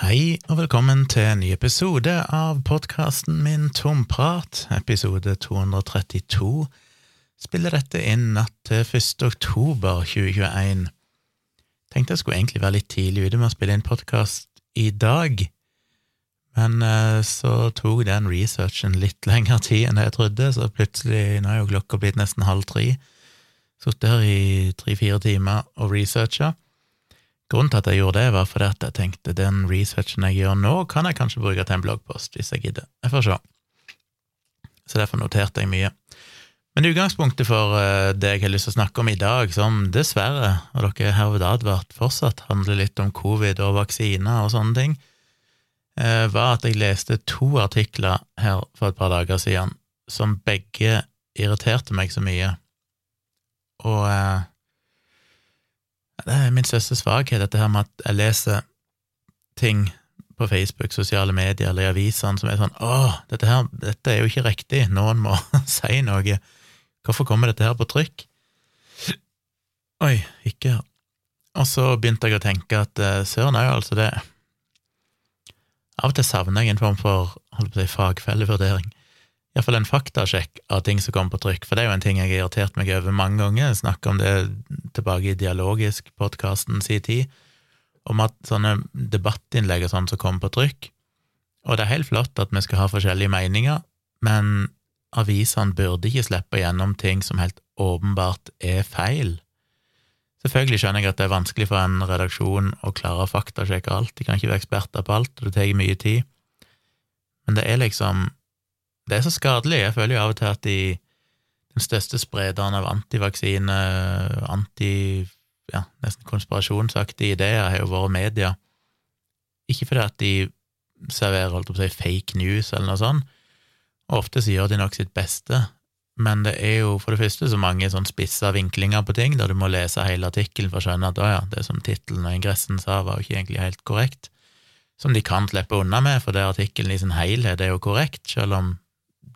Hei, og velkommen til en ny episode av podkasten min Tomprat, episode 232. Spiller dette inn natt til 1. oktober 2021. Tenkte jeg skulle egentlig være litt tidlig ute med å spille inn podkast i dag, men eh, så tok den researchen litt lengre tid enn jeg trodde, så plutselig, nå er jo klokka blitt nesten halv tre, sittet her i tre-fire timer og researcha. Grunnen til at jeg gjorde det, var fordi at jeg tenkte den researchen jeg gjør nå, kan jeg kanskje bruke til en bloggpost, hvis jeg gidder. Jeg får se. Så derfor noterte jeg mye. Men utgangspunktet for eh, det jeg har lyst til å snakke om i dag, som dessverre, og dere er herved advart, fortsatt handler litt om covid og vaksiner og sånne ting, eh, var at jeg leste to artikler her for et par dager siden som begge irriterte meg så mye. Og eh, det er min største svakhet, dette her med at jeg leser ting på Facebook, sosiale medier eller i avisene som er sånn Å, dette her, dette er jo ikke riktig, noen må si noe. Hvorfor kommer dette her på trykk? Oi, ikke her. Og så begynte jeg å tenke at uh, søren jo altså det Av og til savner jeg en form for holdt på å si, fagfellevurdering iallfall en faktasjekk av ting som kommer på trykk, for det er jo en ting jeg har irritert meg over mange ganger. Jeg snakka om det tilbake i Dialogisk-podkasten si tid, om at sånne debattinnlegg og sånn som kommer på trykk Og det er helt flott at vi skal ha forskjellige meninger, men avisene burde ikke slippe gjennom ting som helt åpenbart er feil. Selvfølgelig skjønner jeg at det er vanskelig for en redaksjon å klare å faktasjekke alt, de kan ikke være eksperter på alt, og det tar mye tid, men det er liksom det er så skadelig. Jeg føler jo av og til at de, den største sprederen av antivaksine, anti ja, nesten konspirasjonsaktige ideer har jo vært media. Ikke fordi at de serverer holdt på å si, fake news eller noe sånt, ofte så gjør de nok sitt beste, men det er jo for det første så mange sånn spissa vinklinger på ting, der du må lese hele artikkelen for å skjønne at å ja, det som tittelen og ingressen sa, var jo ikke egentlig helt korrekt, som de kan slippe unna med, for det artikkelen i sin helhet er jo korrekt, selv om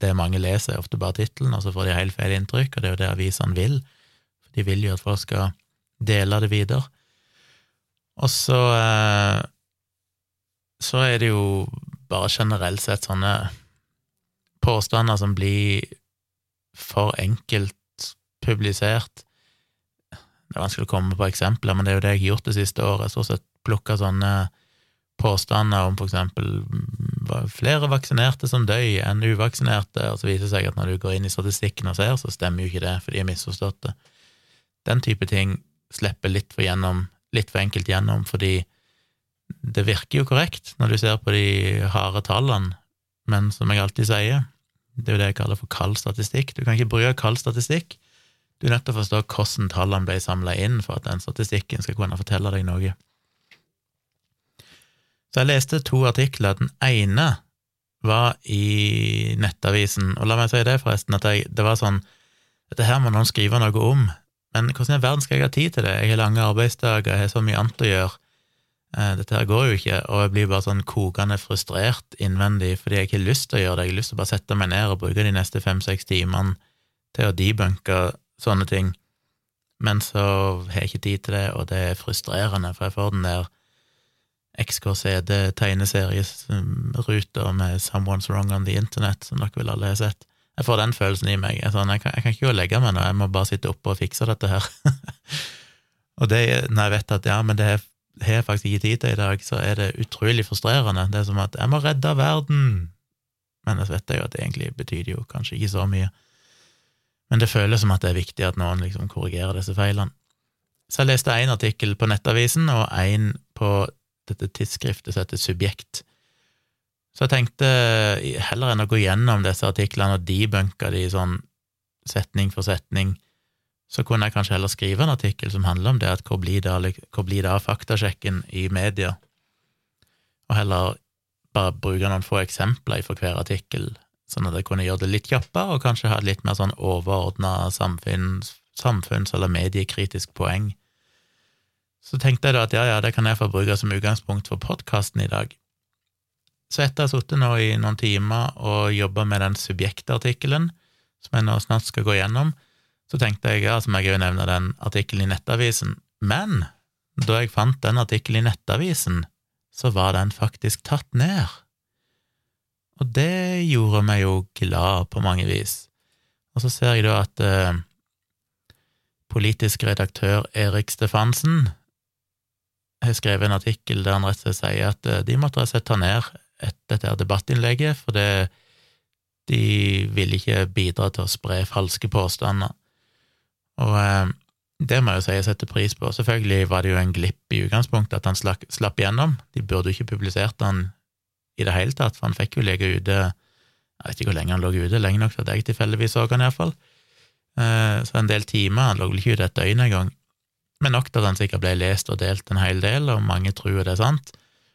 det mange leser, er ofte bare tittelen, og så får de helt feil inntrykk, og det er jo det avisene vil. For de vil jo at folk skal dele det videre. Og så eh, Så er det jo bare generelt sett sånne påstander som blir for enkelt publisert. Det er vanskelig å komme på eksempler, men det er jo det jeg har gjort det siste året. Stort sett plukka sånne påstander om for eksempel flere vaksinerte som døy enn uvaksinerte, og så viser det seg at når du går inn i statistikken og ser, så stemmer jo ikke det, for de har misforstått det. Den type ting slipper litt for, gjennom, litt for enkelt gjennom, fordi det virker jo korrekt når du ser på de harde tallene, men som jeg alltid sier, det er jo det jeg kaller for kald statistikk. Du kan ikke bruke kald statistikk. Du er nødt til å forstå hvordan tallene ble samla inn for at den statistikken skal kunne fortelle deg noe. Så jeg leste to artikler. Den ene var i Nettavisen, og la meg si det, forresten, at jeg, det var sånn Dette her må noen skrive noe om, men hvordan i verden skal jeg ha tid til det? Jeg har lange arbeidsdager, jeg har så mye annet å gjøre. Eh, dette her går jo ikke, og jeg blir bare sånn kokende frustrert innvendig fordi jeg ikke har lyst til å gjøre det. Jeg har lyst til å bare sette meg ned og bruke de neste fem-seks timene til å debunke sånne ting, men så har jeg ikke tid til det, og det er frustrerende, for jeg får den der XKCD-tegneserieruter med Someone's Wrong on the Internet, som dere vel alle har sett. Jeg får den følelsen i meg. Jeg, sånn, jeg, kan, jeg kan, ikke gå og legge meg nå, jeg må bare sitte oppe og fikse dette her. og det, når jeg vet at ja, men det har jeg faktisk ikke tid til i dag, så er det utrolig frustrerende. Det er som at jeg må redde verden! Men jeg vet jo at det egentlig betyr jo kanskje ikke så mye. Men det føles som at det er viktig at noen liksom korrigerer disse feilene. Så jeg leste én artikkel på Nettavisen og én på dette tidsskriftet som heter Subjekt. Så jeg tenkte, heller enn å gå gjennom disse artiklene og debunke de sånn setning for setning, så kunne jeg kanskje heller skrive en artikkel som handler om det, at hvor blir det, av faktasjekken i media, og heller bare bruke noen få eksempler for hver artikkel, sånn at jeg kunne gjøre det litt kjappere, og kanskje ha et litt mer sånn overordna samfunns, samfunns- eller mediekritisk poeng. Så tenkte jeg da at ja, ja, det kan jeg få bruke som utgangspunkt for podkasten i dag. Så etter å ha sittet nå i noen timer og jobba med den subjektartikkelen, som jeg nå snart skal gå gjennom, så tenkte jeg, ja, så må jeg jo nevne den artikkelen i Nettavisen. Men da jeg fant den artikkelen i Nettavisen, så var den faktisk tatt ned. Og det gjorde meg jo glad på mange vis. Og så ser jeg da at eh, politisk redaktør Erik Stefansen har skrevet en artikkel der han rett og slett sier at eh, de måtte rett og slett ta ned et, dette debattinnlegget, for det, de ville ikke bidra til å spre falske påstander. Og eh, det må jeg jo si jeg setter pris på. Selvfølgelig var det jo en glipp i utgangspunktet at han slapp, slapp gjennom. De burde jo ikke publisert han i det hele tatt, for han fikk jo ligge ute Jeg vet ikke hvor lenge han lå ute, lenge nok til at jeg tilfeldigvis så han iallfall. Eh, så en del timer, han lå vel ikke ute et døgn engang. Men nok til at han sikkert ble lest og delt en hel del, og mange tror det er sant.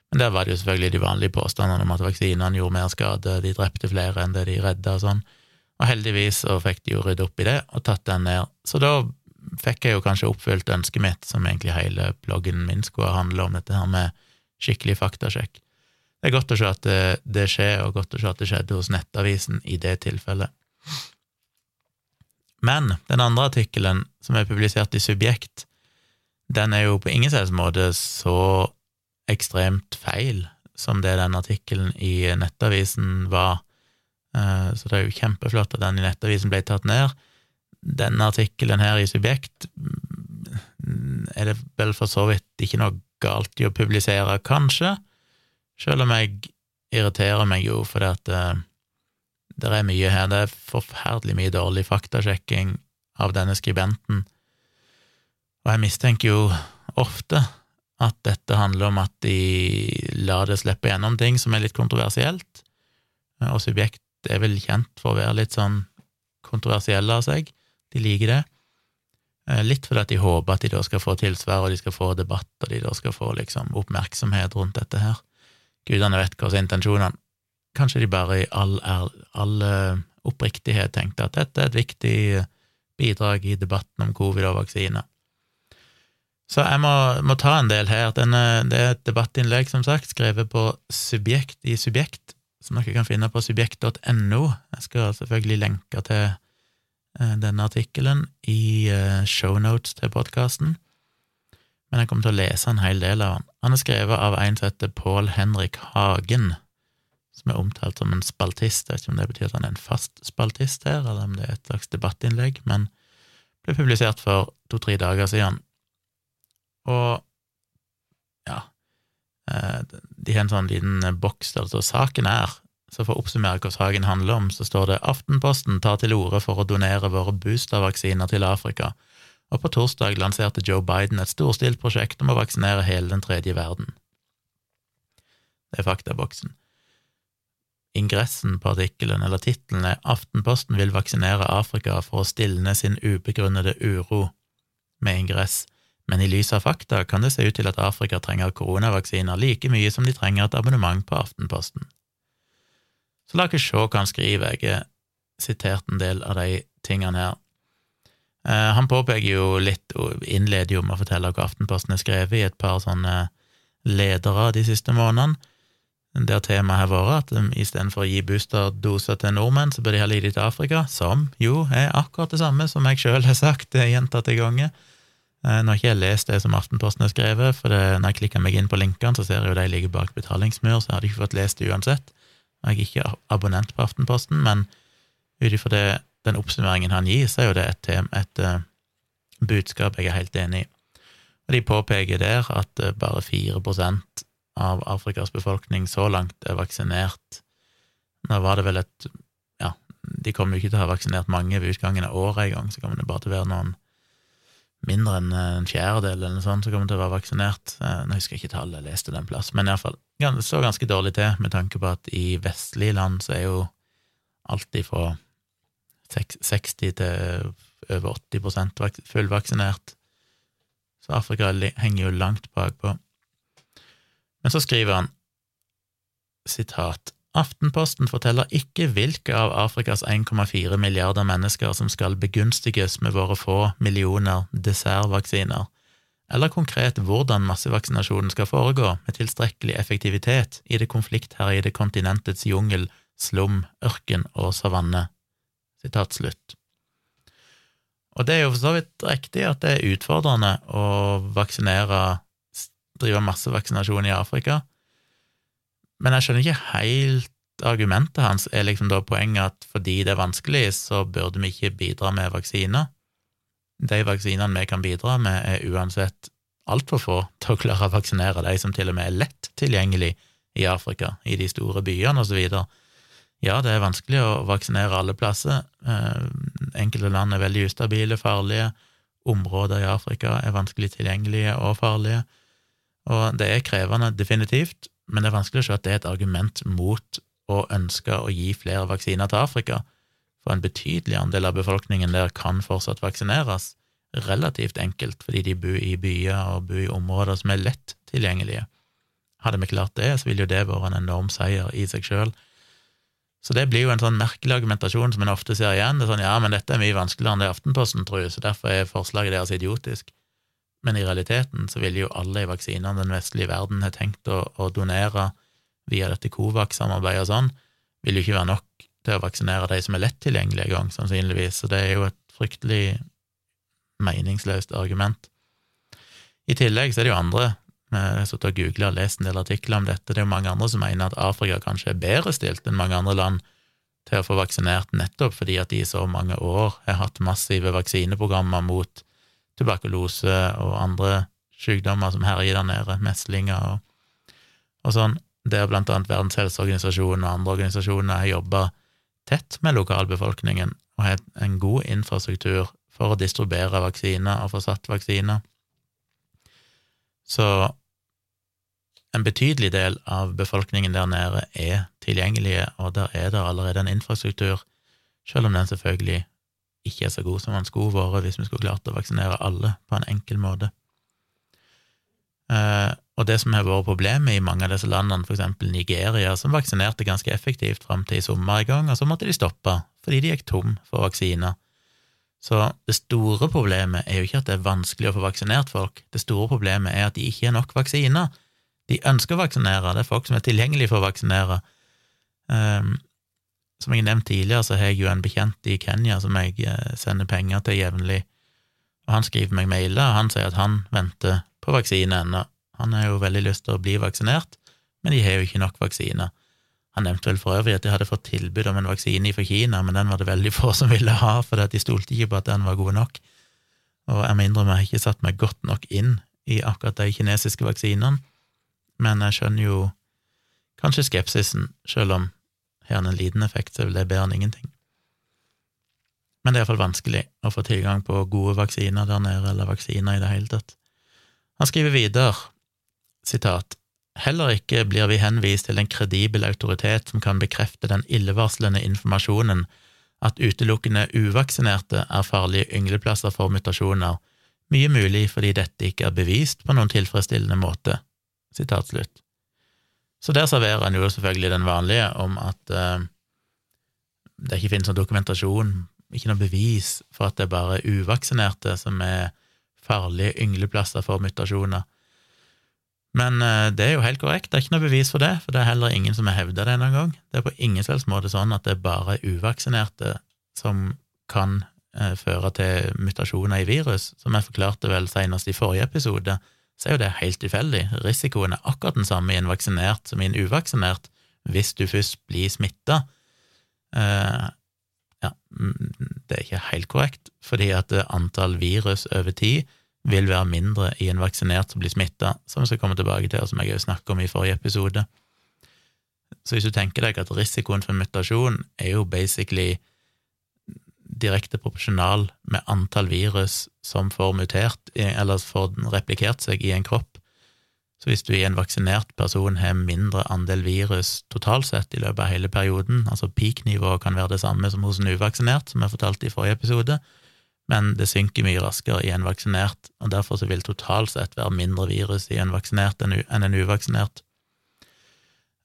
Men der var det jo selvfølgelig de vanlige påstandene om at vaksinene gjorde mer skade, de drepte flere enn det de redda og sånn. Og heldigvis så fikk de jo ryddet opp i det og tatt den ned. Så da fikk jeg jo kanskje oppfylt ønsket mitt, som egentlig hele bloggen min skulle handle om, dette her med skikkelig faktasjekk. Det er godt å se at det, det, skjer, og godt å se at det skjedde hos Nettavisen i det tilfellet. Men den andre artikkelen, som er publisert i Subjekt, den er jo på ingen selvs måte så ekstremt feil som det den artikkelen i Nettavisen var. Eh, så det er jo kjempeflott at den i Nettavisen ble tatt ned. Denne artikkelen her i Subjekt mm, er det vel for så vidt ikke noe galt i å publisere, kanskje, selv om jeg irriterer meg jo fordi at uh, det er mye her, det er forferdelig mye dårlig faktasjekking av denne skribenten, og jeg mistenker jo ofte at dette handler om at de lar det slippe gjennom ting som er litt kontroversielt, og Subjekt er vel kjent for å være litt sånn kontroversielle av seg, de liker det. Eh, litt fordi at de håper at de da skal få tilsvar, og de skal få debatt, og de da skal få liksom oppmerksomhet rundt dette her. Gudene vet hva som er intensjonene. Kanskje de bare i all, all oppriktighet tenkte at dette er et viktig bidrag i debatten om covid og vaksine. Så jeg må, må ta en del her. Denne, det er et debattinnlegg, som sagt, skrevet på Subjekt i Subjekt, som dere kan finne på subjekt.no. Jeg skal selvfølgelig lenke til eh, denne artikkelen i eh, shownotes til podkasten men jeg kommer til å lese en hel del av den. Han er skrevet av en som heter Pål Henrik Hagen, som er omtalt som en spaltist. Jeg vet ikke om det betyr at han er en fast spaltist her, eller om det er et slags debattinnlegg, men ble publisert for to-tre dager siden. Og ja eh, De har en sånn liten boks der det står 'Saken er'. Så for å oppsummere hva saken handler om, så står det 'Aftenposten tar til orde for å donere våre boostervaksiner til Afrika' og på torsdag lanserte Joe Biden et storstilt prosjekt om å vaksinere hele den tredje verden. Det er faktaboksen. Ingressen på artikkelen, eller tittelen, er Aftenposten vil vaksinere Afrika for å stilne sin ubegrunnede uro, med ingress, men i lys av fakta kan det se ut til at Afrika trenger koronavaksiner like mye som de trenger et abonnement på Aftenposten. Så la oss se hva han skriver, jeg har sitert en del av de tingene her. Eh, han påpeker jo litt, og innleder jo med å fortelle hva Aftenposten har skrevet i et par sånne ledere de siste månedene, der temaet har vært at um, istedenfor å gi boosterdoser til nordmenn, så bør de heller gi til Afrika, som jo er akkurat det samme som jeg sjøl har sagt gjentatte ganger. Eh, nå har ikke jeg lest det som Aftenposten har skrevet, for det, når jeg klikker meg inn på linkene, så ser jeg jo de ligger bak betalingsmur, så jeg hadde ikke fått lest det uansett. Jeg er ikke abonnent på Aftenposten, men ut ifra den oppsummeringen han gir, så er jo det et, et, uh, budskap jeg er helt enig i. Og De påpeker der at uh, bare 4% av Afrikas befolkning så langt er vaksinert. Nå var det vel et Ja, de kommer jo ikke til å ha vaksinert mange ved utgangen av året engang, så kommer det bare til å være noen mindre enn eh, en fjerdedel eller noe sånt som kommer til å være vaksinert. Nå husker jeg ikke tallet, jeg leste den plass, men iallfall, det står ganske dårlig til med tanke på at i vestlige land så er jo alt ifra 60 til over 80% fullvaksinert. Så Afrika henger jo langt bakpå. Men så skriver han sitat Aftenposten forteller ikke hvilke av Afrikas 1,4 milliarder mennesker som skal begunstiges med våre få millioner dessertvaksiner, eller konkret hvordan massevaksinasjonen skal foregå med tilstrekkelig effektivitet i det konfliktherjede kontinentets jungel, slum, ørken og savanne. Sitat slutt. Og det er jo for så vidt riktig at det er utfordrende å vaksinere, drive massevaksinasjon i Afrika. Men jeg skjønner ikke helt argumentet hans. Er liksom da poenget at fordi det er vanskelig, så burde vi ikke bidra med vaksiner? De vaksinene vi kan bidra med, er uansett altfor få til å klare å vaksinere de som til og med er lett tilgjengelig i Afrika, i de store byene osv. Ja, det er vanskelig å vaksinere alle plasser. Eh, enkelte land er veldig ustabile, farlige. Områder i Afrika er vanskelig tilgjengelige og farlige. Og det er krevende, definitivt, men det er vanskelig å se at det er et argument mot å ønske å gi flere vaksiner til Afrika. For en betydelig andel av befolkningen der kan fortsatt vaksineres, relativt enkelt, fordi de bor i byer og bor i områder som er lett tilgjengelige. Hadde vi klart det, så ville jo det vært en enorm seier i seg sjøl. Så det blir jo en sånn merkelig argumentasjon som en ofte ser igjen. Det er sånn ja, men dette er mye vanskeligere enn det Aftenposten tror, så derfor er forslaget deres idiotisk. Men i realiteten så ville jo alle i vaksinene den vestlige verden har tenkt å, å donere via dette Covax-samarbeidet og sånn, vil jo ikke være nok til å vaksinere de som er lett tilgjengelige engang, sannsynligvis, så det er jo et fryktelig meningsløst argument. I tillegg så er det jo andre jeg har og googla og lest en del artikler om dette. Det er jo mange andre som mener at Afrika kanskje er bedre stilt enn mange andre land til å få vaksinert, nettopp fordi at de i så mange år har hatt massive vaksineprogrammer mot tuberkulose og andre sykdommer som herjer der nede, meslinger og, og sånn, der blant annet Verdens helseorganisasjon og andre organisasjoner har jobba tett med lokalbefolkningen og har en god infrastruktur for å distribuere vaksiner og få satt vaksiner. Så en betydelig del av befolkningen der nede er tilgjengelige, og der er det allerede en infrastruktur, selv om den selvfølgelig ikke er så god som den skulle vært hvis vi skulle klart å vaksinere alle på en enkel måte. Eh, og det som har vært problemet i mange av disse landene, eksempel Nigeria, som vaksinerte ganske effektivt fram til i sommer i gang, og så måtte de stoppe fordi de gikk tom for vaksiner. Så det store problemet er jo ikke at det er vanskelig å få vaksinert folk, det store problemet er at de ikke har nok vaksiner. De ønsker å vaksinere, det er folk som er tilgjengelige for å vaksinere. Um, som jeg nevnte tidligere, så har jeg jo en bekjent i Kenya som jeg eh, sender penger til jevnlig, og han skriver meg mailer, og han sier at han venter på vaksine ennå. Han har jo veldig lyst til å bli vaksinert, men de har jo ikke nok vaksiner. Han nevnte vel for øvrig at de hadde fått tilbud om en vaksine fra Kina, men den var det veldig få som ville ha, for de stolte ikke på at den var god nok. Og jeg må innrømme, jeg har ikke satt meg godt nok inn i akkurat de kinesiske vaksinene men jeg skjønner jo kanskje skepsisen, selv om har han en liten effekt, så vel det bedre enn ingenting. Men det er iallfall vanskelig å få tilgang på gode vaksiner der nede, eller vaksiner i det hele tatt. Han skriver videre, sitat, Heller ikke blir vi henvist til en kredibel autoritet som kan bekrefte den illevarslende informasjonen at utelukkende uvaksinerte er farlige yngleplasser for mutasjoner, mye mulig fordi dette ikke er bevist på noen tilfredsstillende måte. Sitat slutt. Så der serverer han jo selvfølgelig den vanlige om at eh, det ikke finnes noen dokumentasjon, ikke noe bevis for at det er bare uvaksinerte som er farlige yngleplasser for mutasjoner. Men eh, det er jo helt korrekt, det er ikke noe bevis for det, for det er heller ingen som har hevda det noen gang. Det er på ingen selvs måte sånn at det er bare uvaksinerte som kan eh, føre til mutasjoner i virus, som jeg forklarte vel senest i forrige episode så er jo det helt tilfeldig. Risikoen er akkurat den samme i en vaksinert som i en uvaksinert, hvis du først blir smitta. Uh, ja, det er ikke helt korrekt, fordi at antall virus over tid vil være mindre i en vaksinert som blir smitta, som vi skal komme tilbake til, og som jeg òg snakket om i forrige episode. Så hvis du tenker deg at risikoen for mutasjon er jo basically direkte proporsjonal med antall virus som får mutert, eller får replikert seg i en kropp. Så hvis du i en vaksinert person har mindre andel virus totalt sett i løpet av hele perioden, altså peak-nivået kan være det samme som hos en uvaksinert, som jeg fortalte i forrige episode, men det synker mye raskere i en vaksinert, og derfor vil totalt sett være mindre virus i en vaksinert enn en uvaksinert.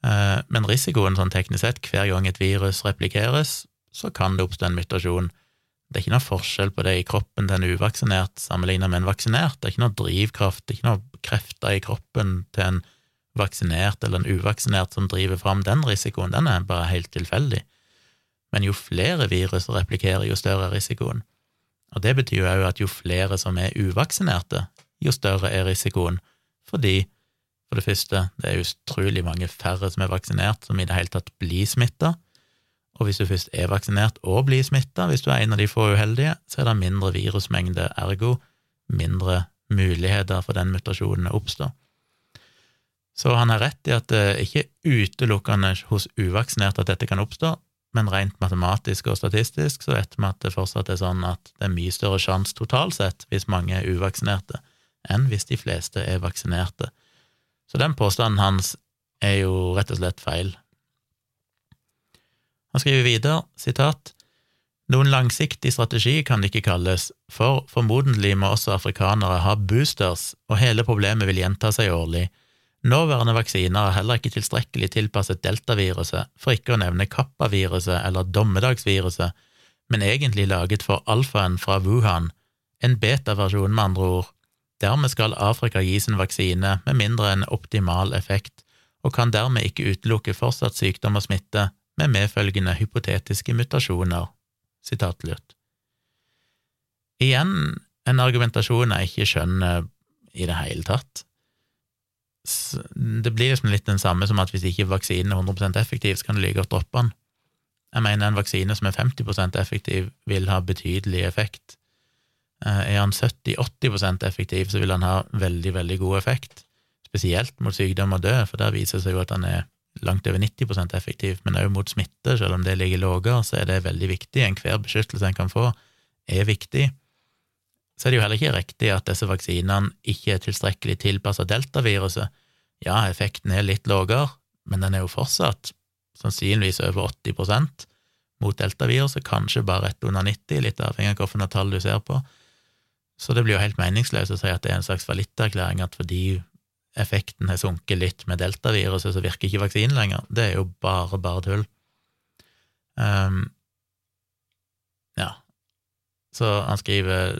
Eh, men risikoen sånn teknisk sett, hver gang et virus replikeres, så kan det oppstå en mutasjon. Det er ikke noe forskjell på det i kroppen til en uvaksinert sammenlignet med en vaksinert. Det er ikke noe drivkraft, det er ikke noe krefter i kroppen til en vaksinert eller en uvaksinert som driver fram den risikoen. Den er bare helt tilfeldig. Men jo flere virus replikerer, jo større er risikoen. Og det betyr jo òg at jo flere som er uvaksinerte, jo større er risikoen, fordi For det første, det er utrolig mange færre som er vaksinert, som i det hele tatt blir smitta. Og hvis du først er vaksinert og blir smitta, hvis du er en av de få uheldige, så er det mindre virusmengde, ergo mindre muligheter for den mutasjonen å oppstå. Så han har rett i at det ikke utelukkende hos uvaksinerte at dette kan oppstå, men rent matematisk og statistisk så vet vi at det fortsatt er sånn at det er mye større sjanse totalt sett hvis mange er uvaksinerte, enn hvis de fleste er vaksinerte. Så den påstanden hans er jo rett og slett feil. Han skriver videre, sitat, noen langsiktig strategi kan det ikke kalles, for formodentlig må også afrikanere ha boosters, og hele problemet vil gjenta seg årlig. Nåværende vaksiner er heller ikke tilstrekkelig tilpasset deltaviruset, for ikke å nevne kappaviruset eller dommedagsviruset, men egentlig laget for alfaen fra Wuhan, en beta-versjon med andre ord. Dermed skal Afrika gis en vaksine med mindre enn optimal effekt, og kan dermed ikke utelukke fortsatt sykdom og smitte med medfølgende hypotetiske mutasjoner. Igjen en argumentasjon jeg ikke skjønner i det hele tatt det blir liksom litt den samme som at hvis ikke vaksinen er 100 effektiv, så kan du like godt droppe den. Jeg mener en vaksine som er 50% effektiv, vil ha betydelig effekt. Eh, er han 70-80% effektiv, så vil han ha veldig, veldig god effekt, spesielt mot sykdom og død, for der viser det seg jo at han er langt over 90% effektiv, men også mot smitte, selv om det ligger lavere, så er det veldig viktig. Enhver beskyttelse en kan få, er viktig så er det jo heller ikke riktig at disse vaksinene ikke er tilstrekkelig tilpassa deltaviruset. Ja, effekten er litt lavere, men den er jo fortsatt sannsynligvis over 80% mot deltaviruset, kanskje bare rett under 90, litt avhengig av hvilket tall du ser på. Så det blir jo helt meningsløst å si at det er en slags fallitterklæring at fordi effekten har sunket litt med deltaviruset, så virker ikke vaksinen lenger. Det er jo bare, bare tull. Um, ja, så han skriver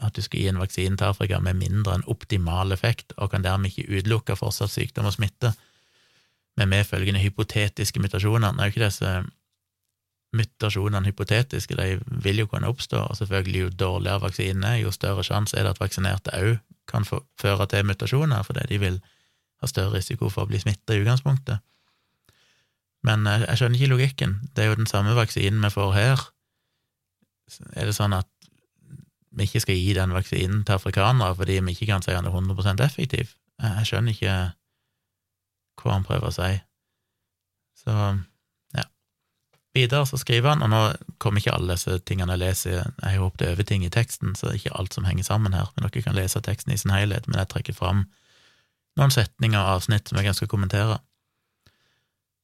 at du skal gi en vaksine til Afrika med mindre enn optimal effekt, og kan dermed ikke utelukke fortsatt sykdom og smitte, med medfølgende hypotetiske mutasjoner. Nå er jo ikke disse mutasjonene hypotetiske, de vil jo kunne oppstå, og selvfølgelig jo dårligere vaksinen er, jo større sjanse er det at vaksinerte òg kan føre til mutasjoner, fordi de vil ha større risiko for å bli smitta i utgangspunktet. Men jeg, jeg skjønner ikke logikken. Det er jo den samme vaksinen vi får her. Er det sånn at vi ikke skal gi den vaksinen til afrikanere fordi vi ikke kan si den er 100 effektiv. Jeg skjønner ikke hva han prøver å si. Så. Videre så skriver han, og nå kommer ikke alle disse tingene jeg leser, jeg har det over ting i teksten, så det er ikke alt som henger sammen her, men dere kan lese teksten i sin helhet, men jeg trekker fram noen setninger og avsnitt som jeg å kommentere.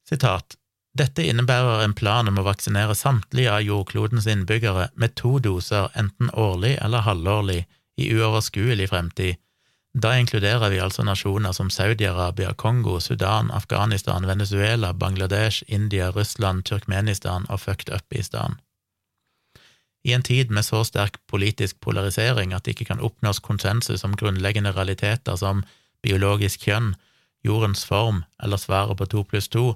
Sitat dette innebærer en plan om å vaksinere samtlige av jordklodens innbyggere med to doser enten årlig eller halvårlig i uoverskuelig fremtid. Da inkluderer vi altså nasjoner som Saudi-Arabia, Kongo, Sudan, Afghanistan, Venezuela, Bangladesh, India, Russland, Turkmenistan og fucked up-istan. I en tid med så sterk politisk polarisering at det ikke kan oppnås konsensus om grunnleggende realiteter som biologisk kjønn, jordens form eller svaret på to pluss to,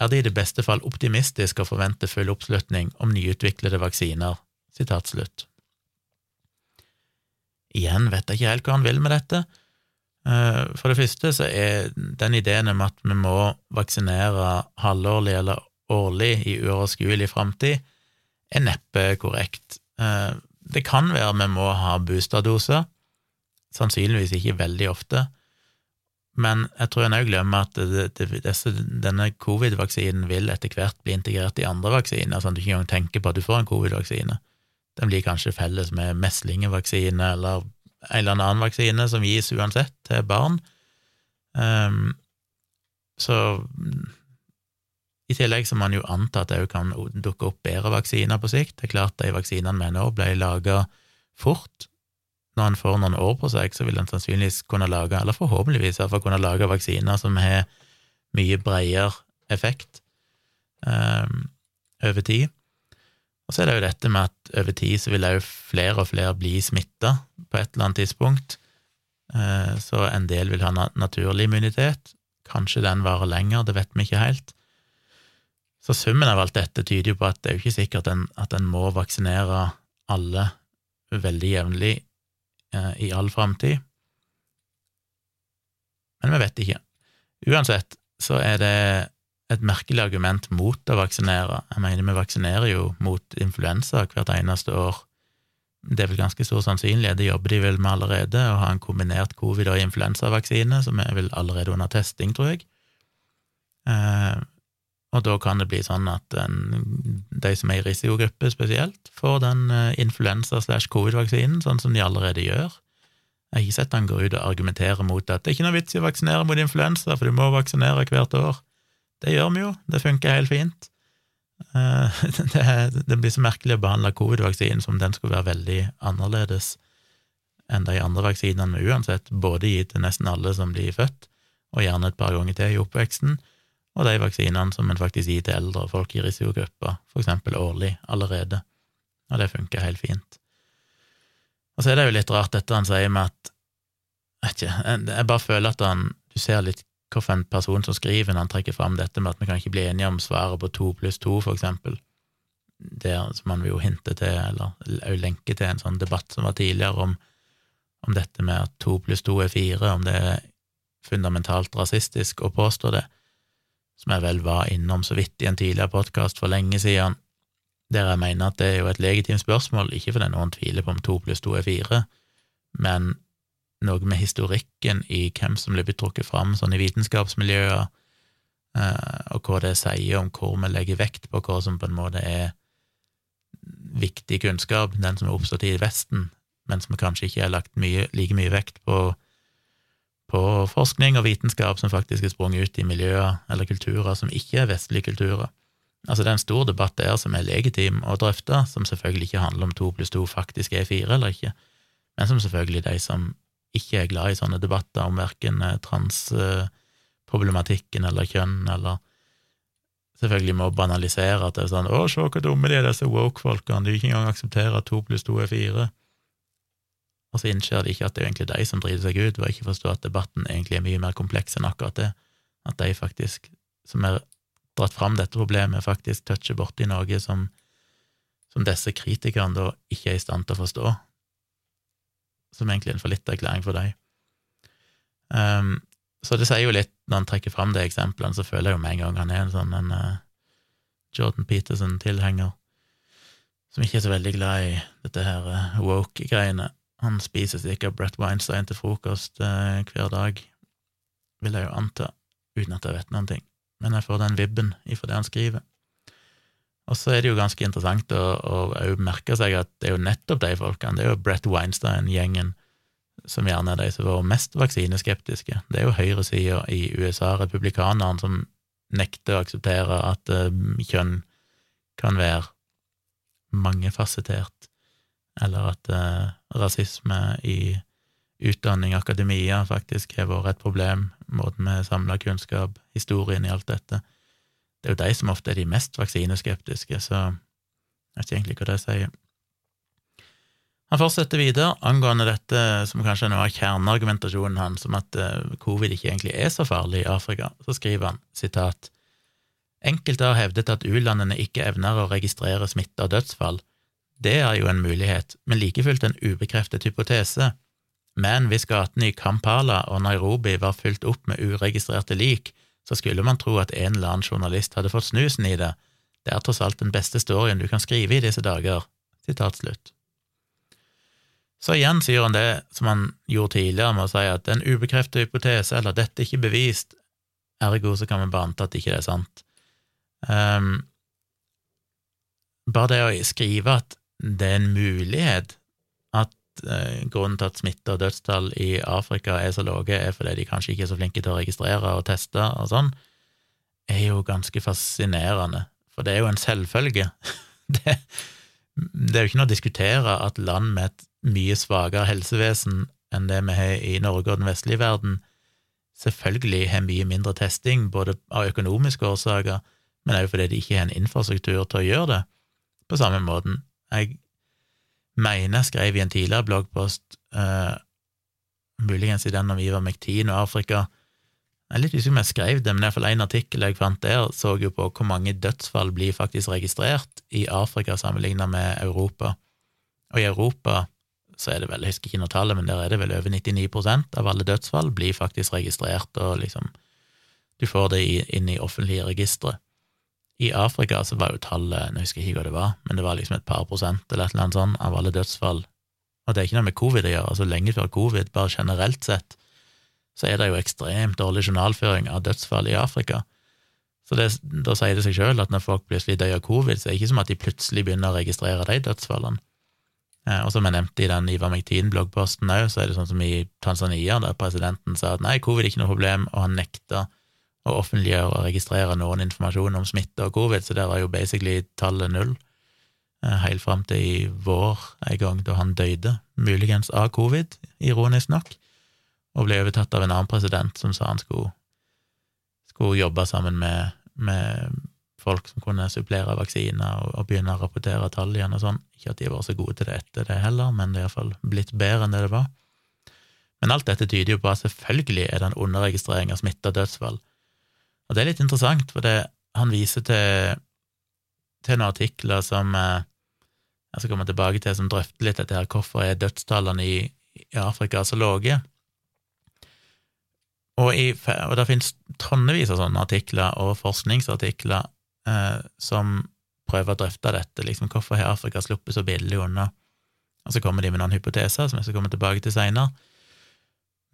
er det i det beste fall optimistisk å forvente full oppslutning om nyutviklede vaksiner. Sitat slutt. Igjen vet jeg ikke helt hva han vil med dette. Eh, for det første så er den ideen om at vi må vaksinere halvårlig eller årlig i uoverskuelig framtid, er neppe korrekt. Eh, det kan være vi må ha boosterdoser, sannsynligvis ikke veldig ofte, men jeg tror en òg glemmer at det, det, disse, denne covid-vaksinen vil etter hvert bli integrert i andre vaksiner, sånn at du ikke engang tenker på at du får en covid-vaksine. Den blir kanskje felles med meslingevaksine eller en eller annen vaksine som gis uansett til barn. Um, så i tillegg så må man jo anta at det òg kan dukke opp bedre vaksiner på sikt. Det er klart de vaksinene vi nå ble laga fort, når en får noen år på seg, så vil en sannsynligvis kunne lage, eller forhåpentligvis iallfall kunne lage vaksiner som har mye bredere effekt um, over tid. Og så er det jo dette med at over tid så vil òg flere og flere bli smitta på et eller annet tidspunkt, uh, så en del vil ha naturlig immunitet. Kanskje den varer lenger, det vet vi ikke helt. Så summen av alt dette tyder jo på at det er jo ikke sikkert at en må vaksinere alle veldig jevnlig Eh, i all framtid. Men vi vet ikke. Uansett så er det et merkelig argument mot å vaksinere. Jeg mener, vi vaksinerer jo mot influensa hvert eneste år. Det er vel ganske stor sannsynlighet, det jobber de vel med allerede, å ha en kombinert covid- og influensavaksine, som er vel allerede under testing, tror jeg. Eh, og da kan det bli sånn at en, de som er i risikogruppe spesielt, får den eh, influensa- slash covid-vaksinen, sånn som de allerede gjør. Jeg har ikke sett han går ut og argumenterer mot at det er ikke noe vits i å vaksinere mot influensa, for du må vaksinere hvert år. Det gjør vi jo, det funker helt fint. Eh, det, blir så merkelig å behandle covid-vaksinen som den skulle være veldig annerledes enn de andre vaksinene vi uansett både gi til nesten alle som blir født, og gjerne et par ganger til i oppveksten, og de vaksinene som en faktisk gir til eldre og folk i risikogrupper, eksempel årlig allerede, og det funker helt fint. Og så er det jo litt rart dette han sier med at jeg, ikke, jeg bare føler at han, du ser litt hvilken person som skriver når han trekker fram dette med at vi kan ikke bli enige om svaret på to pluss to, for eksempel. Det som han vil jo hinte til, eller òg lenke til en sånn debatt som var tidligere om, om dette med at to pluss to er fire, om det er fundamentalt rasistisk å påstå det, som jeg vel var innom så vidt i en tidligere podkast for lenge siden, der jeg mener at det er jo et legitimt spørsmål, ikke fordi noen tviler på om to pluss to er fire, men noe med historikken i hvem som blir trukket fram sånn i vitenskapsmiljøer, eh, og hva det sier om hvor vi legger vekt på hva som på en måte er viktig kunnskap, den som er oppstått i Vesten, men som kanskje ikke har lagt mye, like mye vekt på, på forskning og vitenskap som faktisk er sprunget ut i miljøer eller kulturer som ikke er vestlige kulturer. Altså, det er en stor debatt der som er legitim å drøfte, som selvfølgelig ikke handler om to pluss to faktisk er fire eller ikke, men som selvfølgelig de som ikke er glad i sånne debatter om verken eh, transproblematikken eller kjønn, eller selvfølgelig må banalisere at det er sånn 'Å, se hvor dumme de er, disse woke-folkene, de vil ikke engang akseptere at to pluss to er fire'. Og så innser de ikke at det er egentlig de som driter seg ut, ved ikke forstå at debatten egentlig er mye mer kompleks enn akkurat det, at de faktisk, som har dratt fram dette problemet, faktisk toucher borti noe som, som disse kritikerne da ikke er i stand til å forstå som egentlig er en fallitterklæring for deg. Um, så det sier jo litt, når han trekker fram de eksemplene, så føler jeg jo med en gang han er en sånn en uh, Jordan Peterson-tilhenger, som ikke er så veldig glad i dette her uh, woke-greiene. Han spiser sikkert Brett Weinstein til frokost uh, hver dag, vil jeg jo anta, uten at jeg vet noen ting, men jeg får den vibben ifra det han skriver. Og så er det jo ganske interessant å, å merke seg at det er jo nettopp de folkene, det er jo Brett Weinstein-gjengen, som gjerne er de som var mest vaksineskeptiske. Det er jo høyresida i USA, republikanerne, som nekter å akseptere at uh, kjønn kan være mangefasettert, eller at uh, rasisme i utdanning, akademia, faktisk har vært et problem, måten vi samler kunnskap, historien i alt dette. Det er jo de som ofte er de mest vaksineskeptiske, så jeg vet ikke egentlig hva det sier. Han fortsetter videre angående dette som kanskje er noe av kjerneargumentasjonen hans, om at eh, covid ikke egentlig er så farlig i Afrika. Så skriver han sitat Enkelte har hevdet at u-landene ikke evner å registrere smitte og dødsfall. Det er jo en mulighet, men like fullt en ubekreftet hypotese. Men hvis gatene i Kampala og Nairobi var fylt opp med uregistrerte lik, så skulle man tro at en eller annen journalist hadde fått snusen i det. Det er tross alt den beste storyen du kan skrive i disse dager. Sitat slutt. Så igjen sier han det som han gjorde tidligere, med å si at en ubekreftet hypotese, eller dette ikke bevist, ergo så kan vi bare anta at ikke det er sant. Um, bare det å skrive at det er en mulighet eh, grunnen til at smitte og dødstall i Afrika er så lave, er fordi de kanskje ikke er så flinke til å registrere og teste og sånn, er jo ganske fascinerende, for det er jo en selvfølge. det, det er jo ikke noe å diskutere at land med et mye svakere helsevesen enn det vi har i Norge og den vestlige verden, selvfølgelig har mye mindre testing, både av økonomiske årsaker, men også fordi de ikke har en infrastruktur til å gjøre det på samme måten. Jeg mener jeg skrev i en tidligere bloggpost, uh, muligens i den om Ivar Mektin og Afrika Jeg er litt usikker om jeg skrev det, men iallfall en artikkel jeg fant der, så jo på hvor mange dødsfall blir faktisk registrert i Afrika sammenlignet med Europa. Og i Europa så er det vel, jeg husker ikke noe tallet, men der er det vel over 99% av alle dødsfall blir faktisk registrert, og liksom du får det inn i offentlige registre. I Afrika så var jo tallet, jeg husker ikke hva det var, men det var liksom et par prosent eller et eller annet sånt av alle dødsfall. Og det er ikke noe med covid å gjøre, altså lenge før covid, bare generelt sett, så er det jo ekstremt dårlig journalføring av dødsfall i Afrika. Så det, da sier det seg sjøl at når folk plutselig dør av covid, så er det ikke som at de plutselig begynner å registrere de dødsfallene. Eh, og som jeg nevnte i den Ivar Mektin-bloggposten òg, så er det sånn som i Tanzania, der presidenten sa at nei, covid er ikke noe problem, og han nekta å offentliggjøre og registrere noen informasjon om smitte og covid, så der var jo basically tallet null, eh, helt fram til i vår en gang da han døde, muligens av covid, ironisk nok, og ble overtatt av en annen president som sa han skulle, skulle jobbe sammen med, med folk som kunne supplere vaksiner og, og, begynne å rapportere tall igjen og sånn. Ikke at de var så gode til det etter det heller, men det er iallfall blitt bedre enn det det var. Men alt dette tyder jo på at selvfølgelig er det en underregistrering av smitta dødsfall. Og det er litt interessant, for det, han viser til, til noen artikler som eh, jeg skal komme tilbake til, som drøfter litt dette her, hvorfor er dødstallene i, i Afrika så lave? Og, i, og det finnes tonnevis av sånne artikler og forskningsartikler eh, som prøver å drøfte dette, liksom hvorfor har Afrika sluppet så billig unna? Og så kommer de med noen hypoteser som jeg skal komme tilbake til seinere.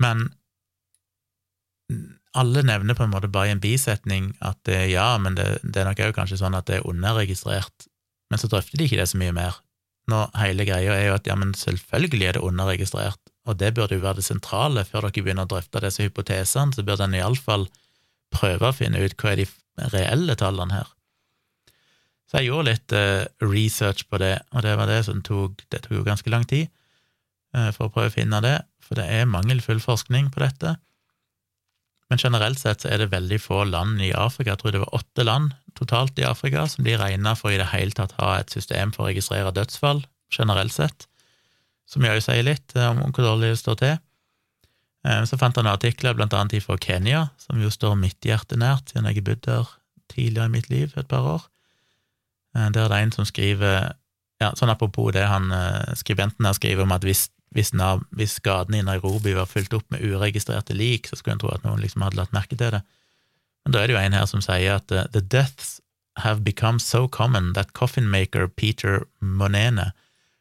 Men alle nevner på en måte bare i en bisetning at det, ja, men det, det er nok òg kanskje sånn at det er underregistrert, men så drøfter de ikke det så mye mer. Nå, hele greia er jo at ja, men selvfølgelig er det underregistrert, og det burde jo være det sentrale før dere begynner å drøfte disse hypotesene, så burde en iallfall prøve å finne ut hva er de reelle tallene her. Så jeg gjorde litt uh, research på det, og det var det som tok Det tok jo ganske lang tid uh, for å prøve å finne det, for det er mangelfull forskning på dette. Men generelt sett så er det veldig få land i Afrika, jeg tror det var åtte land totalt i Afrika, som blir regna for i det hele tatt ha et system for å registrere dødsfall, generelt sett, som jo sier litt eh, om hvor dårlig det står til. Eh, så fant han artikler blant annet fra Kenya, som jo står mitt hjerte nært, siden jeg har bodd der tidligere i mitt liv, et par år. Eh, der er det en som skriver ja, Sånn apropos det han skribenten her skriver om at hvis hvis, hvis gatene i Nairobi var fylt opp med uregistrerte lik, så skulle en tro at noen liksom hadde lagt merke til det. Men da er det jo en her som sier at uh, the deaths have become so common that coffin maker Peter Monene,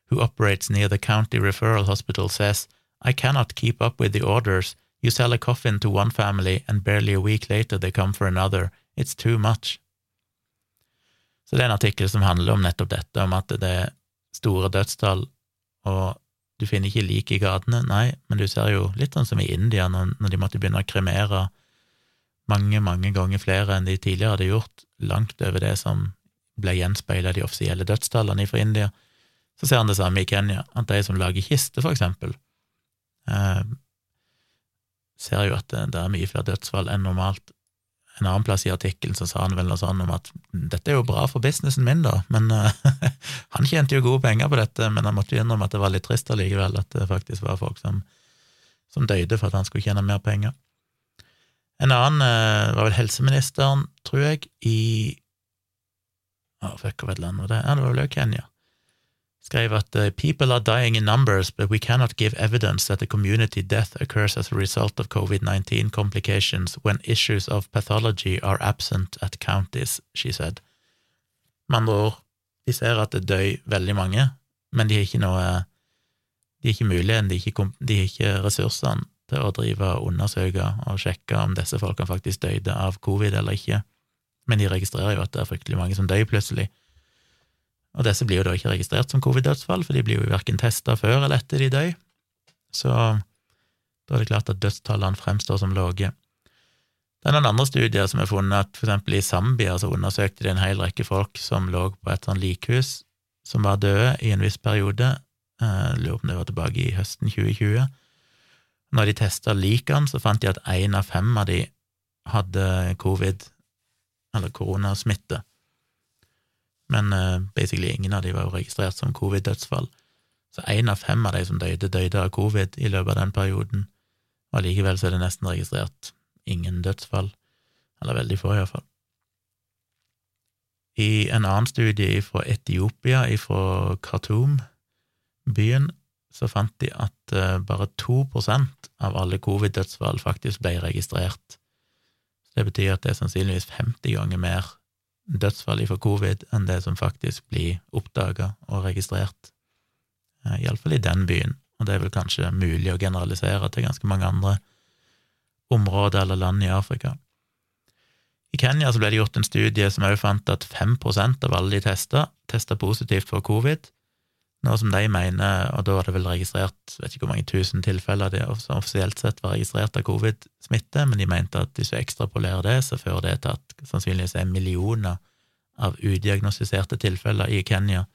who operates near the county referral hospital, says, I cannot keep up with the orders. You sell a coffin to one family, and barely a week later they come for another. It's too much. Så det er en artikkel som handler om nettopp dette, om at det er store dødstall, og du finner ikke lik i gatene, nei, men du ser jo litt sånn som i India, når, de måtte begynne å kremere mange, mange ganger flere enn de tidligere hadde gjort, langt over det som ble gjenspeila de offisielle dødstallene fra India. Så ser han det samme i Kenya, at de som lager kiste, for eksempel, eh, ser jo at det, det er mye flere dødsfall enn normalt en annen plass i artikkelen så sa han vel noe sånn om at dette er jo bra for businessen min, da, men uh, han tjente jo gode penger på dette, men han måtte innrømme at det var litt trist allikevel, at det faktisk var folk som, som døde for at han skulle tjene mer penger. En annen uh, var vel helseministeren, tror jeg, i Å, oh, fuck, hva land var det? Ja, det var vel Kenya skrev at uh, people are dying in numbers, but we cannot give evidence that the community death occurs as a result of COVID-19 complications when issues of pathology are absent at counties, she said. Med andre ord, de ser at det dør veldig mange, men de har ikke noe De har ikke muligheten, de har ikke, ikke ressursene til å drive og undersøke og sjekke om disse folkene faktisk døde av covid eller ikke, men de registrerer jo at det er fryktelig mange som dør plutselig og disse blir jo da ikke registrert som covid-dødsfall, for de blir jo verken testa før eller etter de dør. Så da er det klart at dødstallene fremstår som lave. Det er noen andre studier som har funnet at for eksempel i Zambia så undersøkte de en hel rekke folk som lå på et sånn likhus, som var døde i en viss periode, jeg lurer på om det var tilbake i høsten 2020. Når de testa likene, så fant de at én av fem av de hadde covid, eller koronasmitte men uh, basically ingen av de var jo registrert som covid-dødsfall. Så én av fem av de som døde, døde av covid i løpet av den perioden, og allikevel så er det nesten registrert ingen dødsfall, eller veldig få, iallfall. I en annen studie fra Etiopia, fra Khartoum, byen, så fant de at uh, bare 2% av alle covid-dødsfall faktisk ble registrert. Så det betyr at det er sannsynligvis 50 ganger mer dødsfall for covid enn det som faktisk blir oppdaga og registrert, uh, iallfall i den byen, og det er vel kanskje mulig å generalisere til ganske mange andre områder eller land i Afrika. I Kenya så ble det gjort en studie som også fant at 5% av alle de testa, testa positivt for covid, noe som de mener, og da var det vel registrert vet ikke hvor mange tusen tilfeller det som offisielt sett var registrert av covid-smitte, men de mente at hvis du ekstrapolerer det, så fører det til at sannsynligvis er millioner av udiagnostiserte tilfeller i Kenya.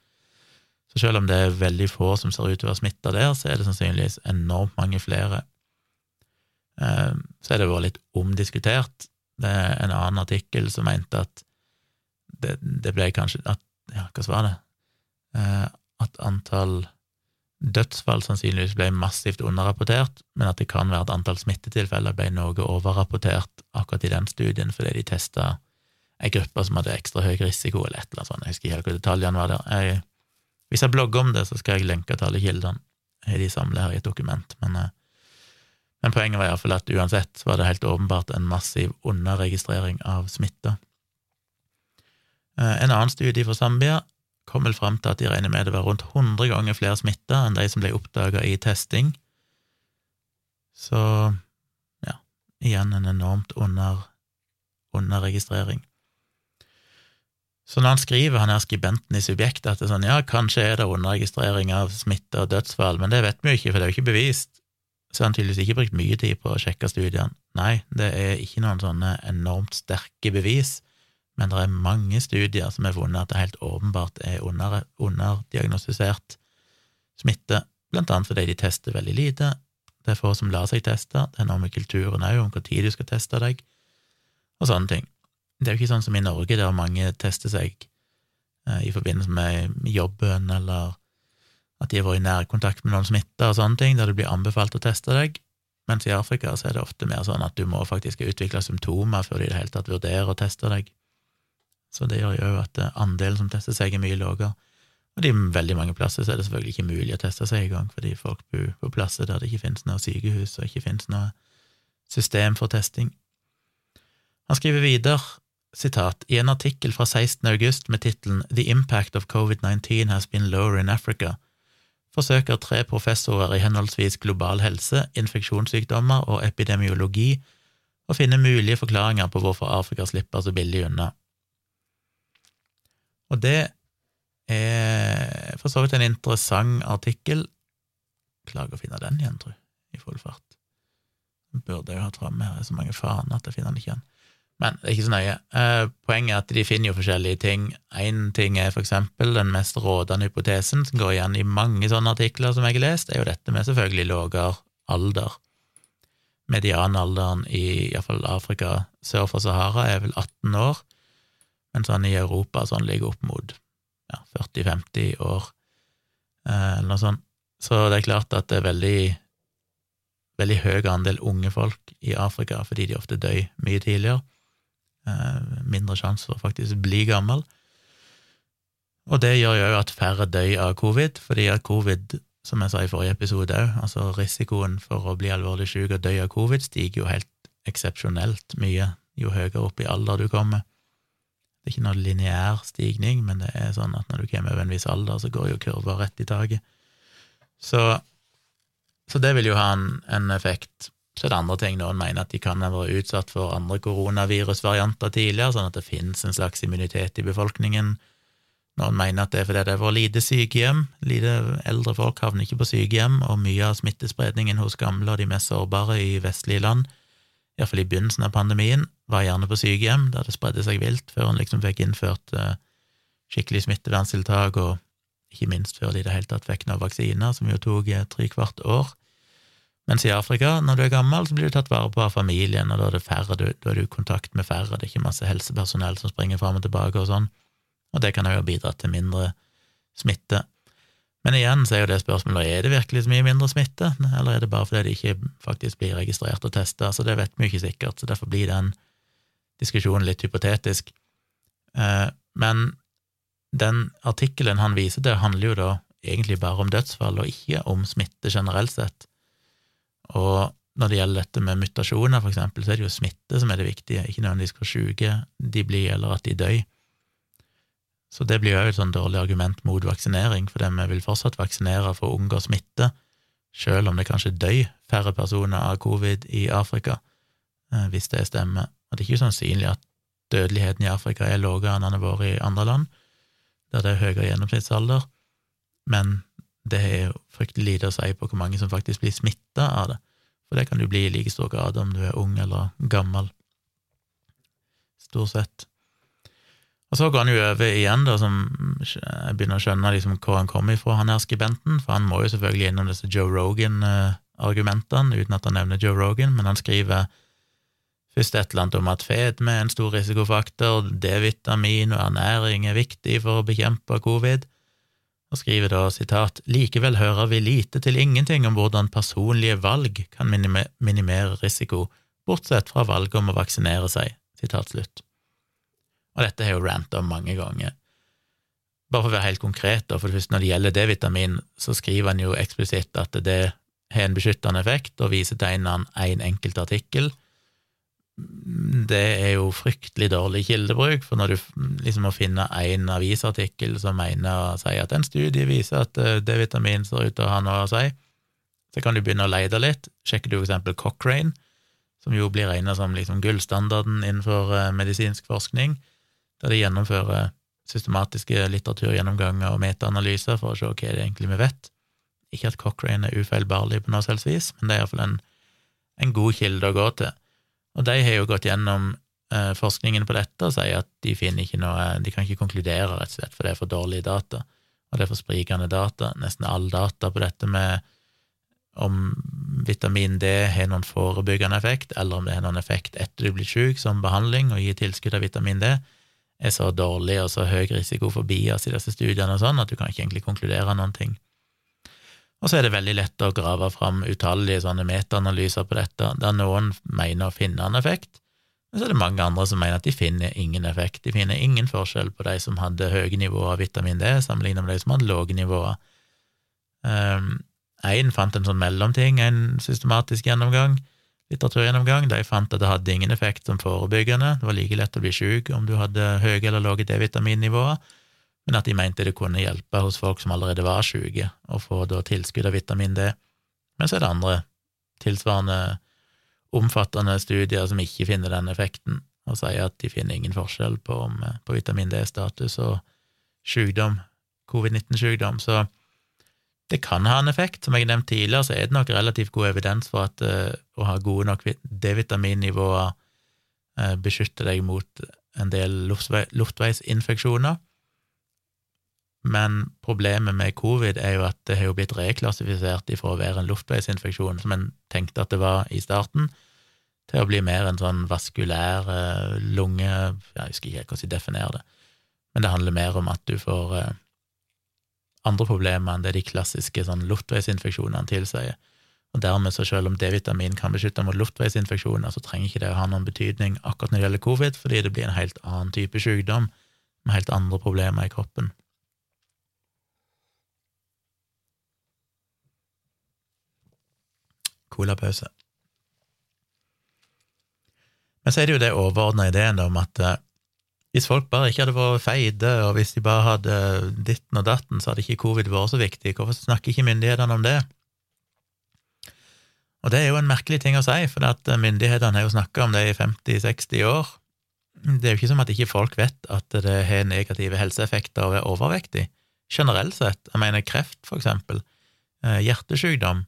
Så selv om det er veldig få som ser ut til å være smitta der, så er det sannsynligvis enormt mange flere. Eh, så er det vært litt omdiskutert. Det er en annen artikkel som mente at det, det ble kanskje at, Ja, hva var det? At antall dødsfall sannsynligvis ble massivt underrapportert, men at det kan være at antall smittetilfeller ble noe overrapportert akkurat i den studien, fordi de testa ei gruppe som hadde ekstra høy risiko, eller et eller annet sånt, jeg husker ikke helt hva detaljene var der. Jeg, hvis jeg blogger om det, så skal jeg lenke til alle kildene. De samler her i et dokument, men, eh, men poenget var iallfall at uansett var det helt åpenbart en massiv underregistrering av smitte. Eh, en annen studie fra Zambia kom vel fram til at de regner med det var rundt 100 ganger flere smitta enn de som ble oppdaga i testing. Så ja, igjen en enormt under, underregistrering. Så når han skriver, han er skribenten i subjektet, at det er sånn, ja, kanskje er det underregistrering av smitte og dødsfall, men det vet vi jo ikke, for det er jo ikke bevist, så han tydeligvis ikke brukt mye tid på å sjekke studiene. Nei, det er ikke noen sånne enormt sterke bevis men det er mange studier som har funnet at det helt åpenbart er under, underdiagnostisert smitte, blant annet fordi de tester veldig lite. Det er få som lar seg teste, det er noe med kulturen òg, om hvor tid du skal teste deg, og sånne ting. Det er jo ikke sånn som i Norge, der mange tester seg eh, i forbindelse med jobben, eller at de har vært i nærkontakt med noen smitta og sånne ting, der det blir anbefalt å teste deg. Mens i Afrika så er det ofte mer sånn at du må faktisk utvikle symptomer før de i det hele tatt vurderer å teste deg. Så det gjør jo at eh, andelen som tester seg, er mye lavere. Og de veldig mange plasser så er det selvfølgelig ikke mulig å teste seg engang, fordi folk bor på plasser der det ikke finnes noe sykehus og ikke finnes noe system for testing. Han skriver videre, sitat, i en artikkel fra 16. august med tittelen The impact of COVID-19 has been lower in Africa, forsøker tre professorer i henholdsvis global helse, infeksjonssykdommer og epidemiologi å finne mulige forklaringer på hvorfor Afrika slipper så billig unna. Og det er for så vidt en interessant artikkel. Klager å finne den igjen, tror jeg, i full fart. Burde jeg jo hatt framme her, er så mange faner at jeg finner den ikke igjen. Men det er ikke så nøye. Eh, poenget er at de finner jo forskjellige ting. Én ting er for eksempel den mest rådende hypotesen, som går igjen i mange sånne artikler som jeg har lest, er jo dette med selvfølgelig lavere alder. Medianalderen i iallfall Afrika sør for Sahara er vel 18 år, mens sånn i Europa sånn ligger opp mot ja, 40-50 år, eh, eller noe sånt. Så det er klart at det er veldig, veldig høy andel unge folk i Afrika, fordi de ofte dør mye tidligere. Eh, mindre sjanse for faktisk å bli gammel. Og det gjør jo at færre dør av covid, fordi at covid, som jeg sa i forrige episode òg, altså risikoen for å bli alvorlig syk og dø av covid stiger jo helt eksepsjonelt mye jo høyere opp i alder du kommer. Det er ikke noe lineær stigning, men det er sånn at når du kommer over en viss alder, så går jo kurva rett i taket. Så, så, det vil jo ha en, en, effekt. Så det er det andre ting. Noen mener at de kan ha vært utsatt for andre koronavirusvarianter tidligere, sånn at det finnes en slags immunitet i befolkningen. Noen mener at det er fordi det er for lite sykehjem. Lite eldre folk havner ikke på sykehjem, og mye av smittespredningen hos gamle og de mest sårbare i vestlige land iallfall i begynnelsen av pandemien, var gjerne på sykehjem, der det spredde seg vilt, før en liksom fikk innført uh, skikkelig smitteverntiltak, og ikke minst før de i det hele tatt fikk noen vaksiner, som jo tok uh, tre kvart år. Mens i Afrika, når du er gammel, så blir du tatt vare på av familien, og da er det færre, da er du i kontakt med færre, det er ikke masse helsepersonell som springer fram og tilbake og sånn, og det kan jo bidra til mindre smitte. Men igjen så er jo det spørsmålet er det virkelig så mye mindre smitte, eller er det bare fordi det ikke faktisk blir registrert og testa? Så det vet vi jo ikke sikkert, så derfor blir den diskusjonen litt hypotetisk. Eh, men den artikkelen han viser til, handler jo da egentlig bare om dødsfall, og ikke om smitte generelt sett. Og når det gjelder dette med mutasjoner, for eksempel, så er det jo smitte som er det viktige, ikke nødvendigvis hvor syke de blir, eller at de dør. Så det blir jo et sånn dårlig argument mot vaksinering, for vi vil fortsatt vaksinere for å unngå smitte, selv om det kanskje dør færre personer av covid i Afrika, hvis det stemmer. Og det er ikke usannsynlig at dødeligheten i Afrika er lavere enn den har vært i andre land, der det er høyere gjennomsnittsalder, men det er jo fryktelig lite å si på hvor mange som faktisk blir smitta av det, for det kan du bli i like stor grad om du er ung eller gammel, stort sett. Og så går han jo over igjen, da, som jeg begynner å skjønne liksom hvor han kommer ifra, han her skribenten, for han må jo selvfølgelig innom disse Joe Rogan-argumentene, uten at han nevner Joe Rogan, men han skriver først et eller annet om at fedme er en stor risikofaktor, D-vitamin og ernæring er viktig for å bekjempe covid, og skriver da sitat likevel hører vi lite til ingenting om hvordan personlige valg kan minimere risiko, bortsett fra valget om å vaksinere seg, sitat slutt. Og dette har jo ranta mange ganger. Bare for å være helt konkret, for først når det gjelder D-vitamin, så skriver han jo eksplisitt at det har en beskyttende effekt, og viser til en, en enkelt artikkel. Det er jo fryktelig dårlig kildebruk, for når du liksom må finne én avisartikkel som mener å si at en studie viser at eh, D-vitamin ser ut til å ha noe å si, så kan du begynne å lete litt. Sjekker du for eksempel Cochrane, som jo blir regnet som liksom gullstandarden innenfor eh, medisinsk forskning, der de gjennomfører systematiske litteraturgjennomganger og metaanalyser for å se hva det egentlig vi vet. Ikke at Cochrane er ufeilbarlig på noe selvs vis, men det er iallfall en, en god kilde å gå til. Og de har jo gått gjennom eh, forskningen på dette og sier at de finner ikke noe De kan ikke konkludere, rett og slett, for det er for dårlige data, og det er for sprikende data. Nesten all data på dette med om vitamin D har noen forebyggende effekt, eller om det har noen effekt etter du blir syk, som behandling og gir tilskudd av vitamin D, er så dårlig og så høy risiko for bias i disse studiene og sånn, at du kan ikke egentlig konkludere noen ting. Og så er det veldig lett å grave fram utallige sånne metaanalyser på dette, der noen mener å finne en effekt, men så er det mange andre som mener at de finner ingen effekt. De finner ingen forskjell på de som hadde høye nivåer av vitamin D, sammenlignet med de som hadde lave nivåer. Én um, fant en sånn mellomting, en systematisk gjennomgang, litteraturgjennomgang. De fant at det hadde ingen effekt som forebyggende, det var like lett å bli syk om du hadde høye eller lave D-vitaminnivåer, men at de mente det kunne hjelpe hos folk som allerede var syke, å få da tilskudd av vitamin D. Men så er det andre tilsvarende omfattende studier som ikke finner den effekten, og sier at de finner ingen forskjell på, på vitamin D-status og sykdom, covid-19-sykdom. Så det kan ha en effekt. Som jeg nevnte tidligere, så er det nok relativt god evidens for at uh, å ha gode nok D-vitaminnivåer uh, beskytter deg mot en del luftvei, luftveisinfeksjoner. Men problemet med covid er jo at det har jo blitt reklassifisert ifra å være en luftveisinfeksjon, som en tenkte at det var i starten, til å bli mer en sånn vaskulær lunge Jeg husker ikke hvordan de definerer det, men det handler mer om at du får andre problemer enn det de klassiske sånn luftveisinfeksjonene tilsier. Og dermed, så selv om D-vitamin kan beskytte mot luftveisinfeksjoner, så trenger ikke det å ha noen betydning akkurat når det gjelder covid, fordi det blir en helt annen type sykdom med helt andre problemer i kroppen. Colapause. Men så er det jo det overordna ideen om at eh, hvis folk bare ikke hadde vært feide, og hvis de bare hadde ditten og datten, så hadde ikke covid vært så viktig. Hvorfor snakker ikke myndighetene om det? Og det er jo en merkelig ting å si, for at myndighetene har jo snakka om det i 50-60 år. Det er jo ikke som at ikke folk vet at det har negative helseeffekter å være overvektig. Generelt sett, jeg mener kreft, for eksempel, eh, hjertesykdom,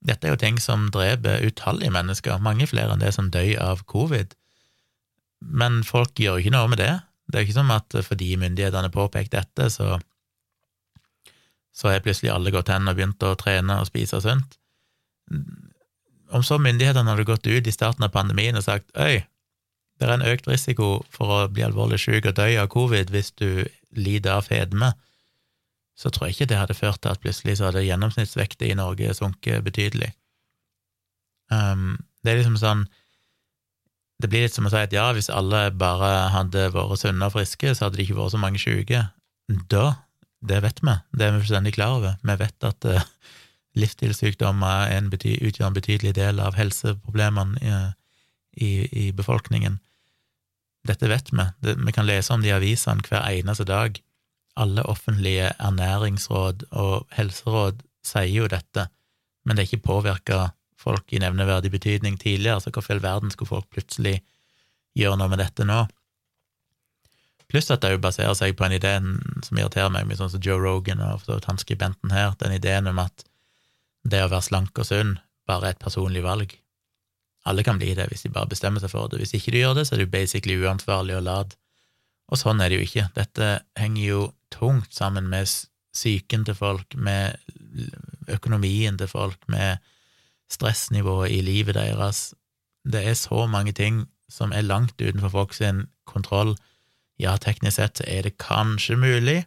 dette er jo ting som dreper utallige mennesker, mange flere enn det som dør av covid. Men folk gjør ikke noe med det. Det er jo ikke som at fordi myndighetene påpekte dette, så så har plutselig alle gått hen og begynt å trene og spise sunt. Om så myndighetene hadde gått ut i starten av pandemien og sagt øy, det er en økt risiko for å bli alvorlig syk og dø av covid hvis du lider av fedme, så tror jeg ikke det hadde ført til at plutselig så hadde gjennomsnittsvekta i Norge sunket betydelig. Um, det er liksom sånn det blir litt som å si at ja, hvis alle bare hadde vært sunne og friske, så hadde det ikke vært så mange syke. Da Det vet vi, det er vi fullstendig klar over. Vi vet at uh, livsstilssykdommer utgjør en betydelig del av helseproblemene i, i, i befolkningen. Dette vet vi. Det, vi kan lese om det i avisene hver eneste dag. Alle offentlige ernæringsråd og helseråd sier jo dette, men det er ikke påvirka folk i nevneverdig betydning tidligere, så hvorfor i all verden skulle folk plutselig gjøre noe med dette nå? Pluss at det jo baserer seg på en idé som irriterer meg, mye sånn som Joe Rogan og han skribenten her, den ideen om at det å være slank og sunn bare er et personlig valg. Alle kan bli det hvis de bare bestemmer seg for det. Hvis ikke du gjør det, så er du basically uansvarlig og lat. Og sånn er det jo ikke. Dette henger jo tungt sammen med psyken til folk, med økonomien til folk, med stressnivået i livet deres. Det er så mange ting som er langt utenfor folk sin kontroll. Ja, teknisk sett er det kanskje mulig,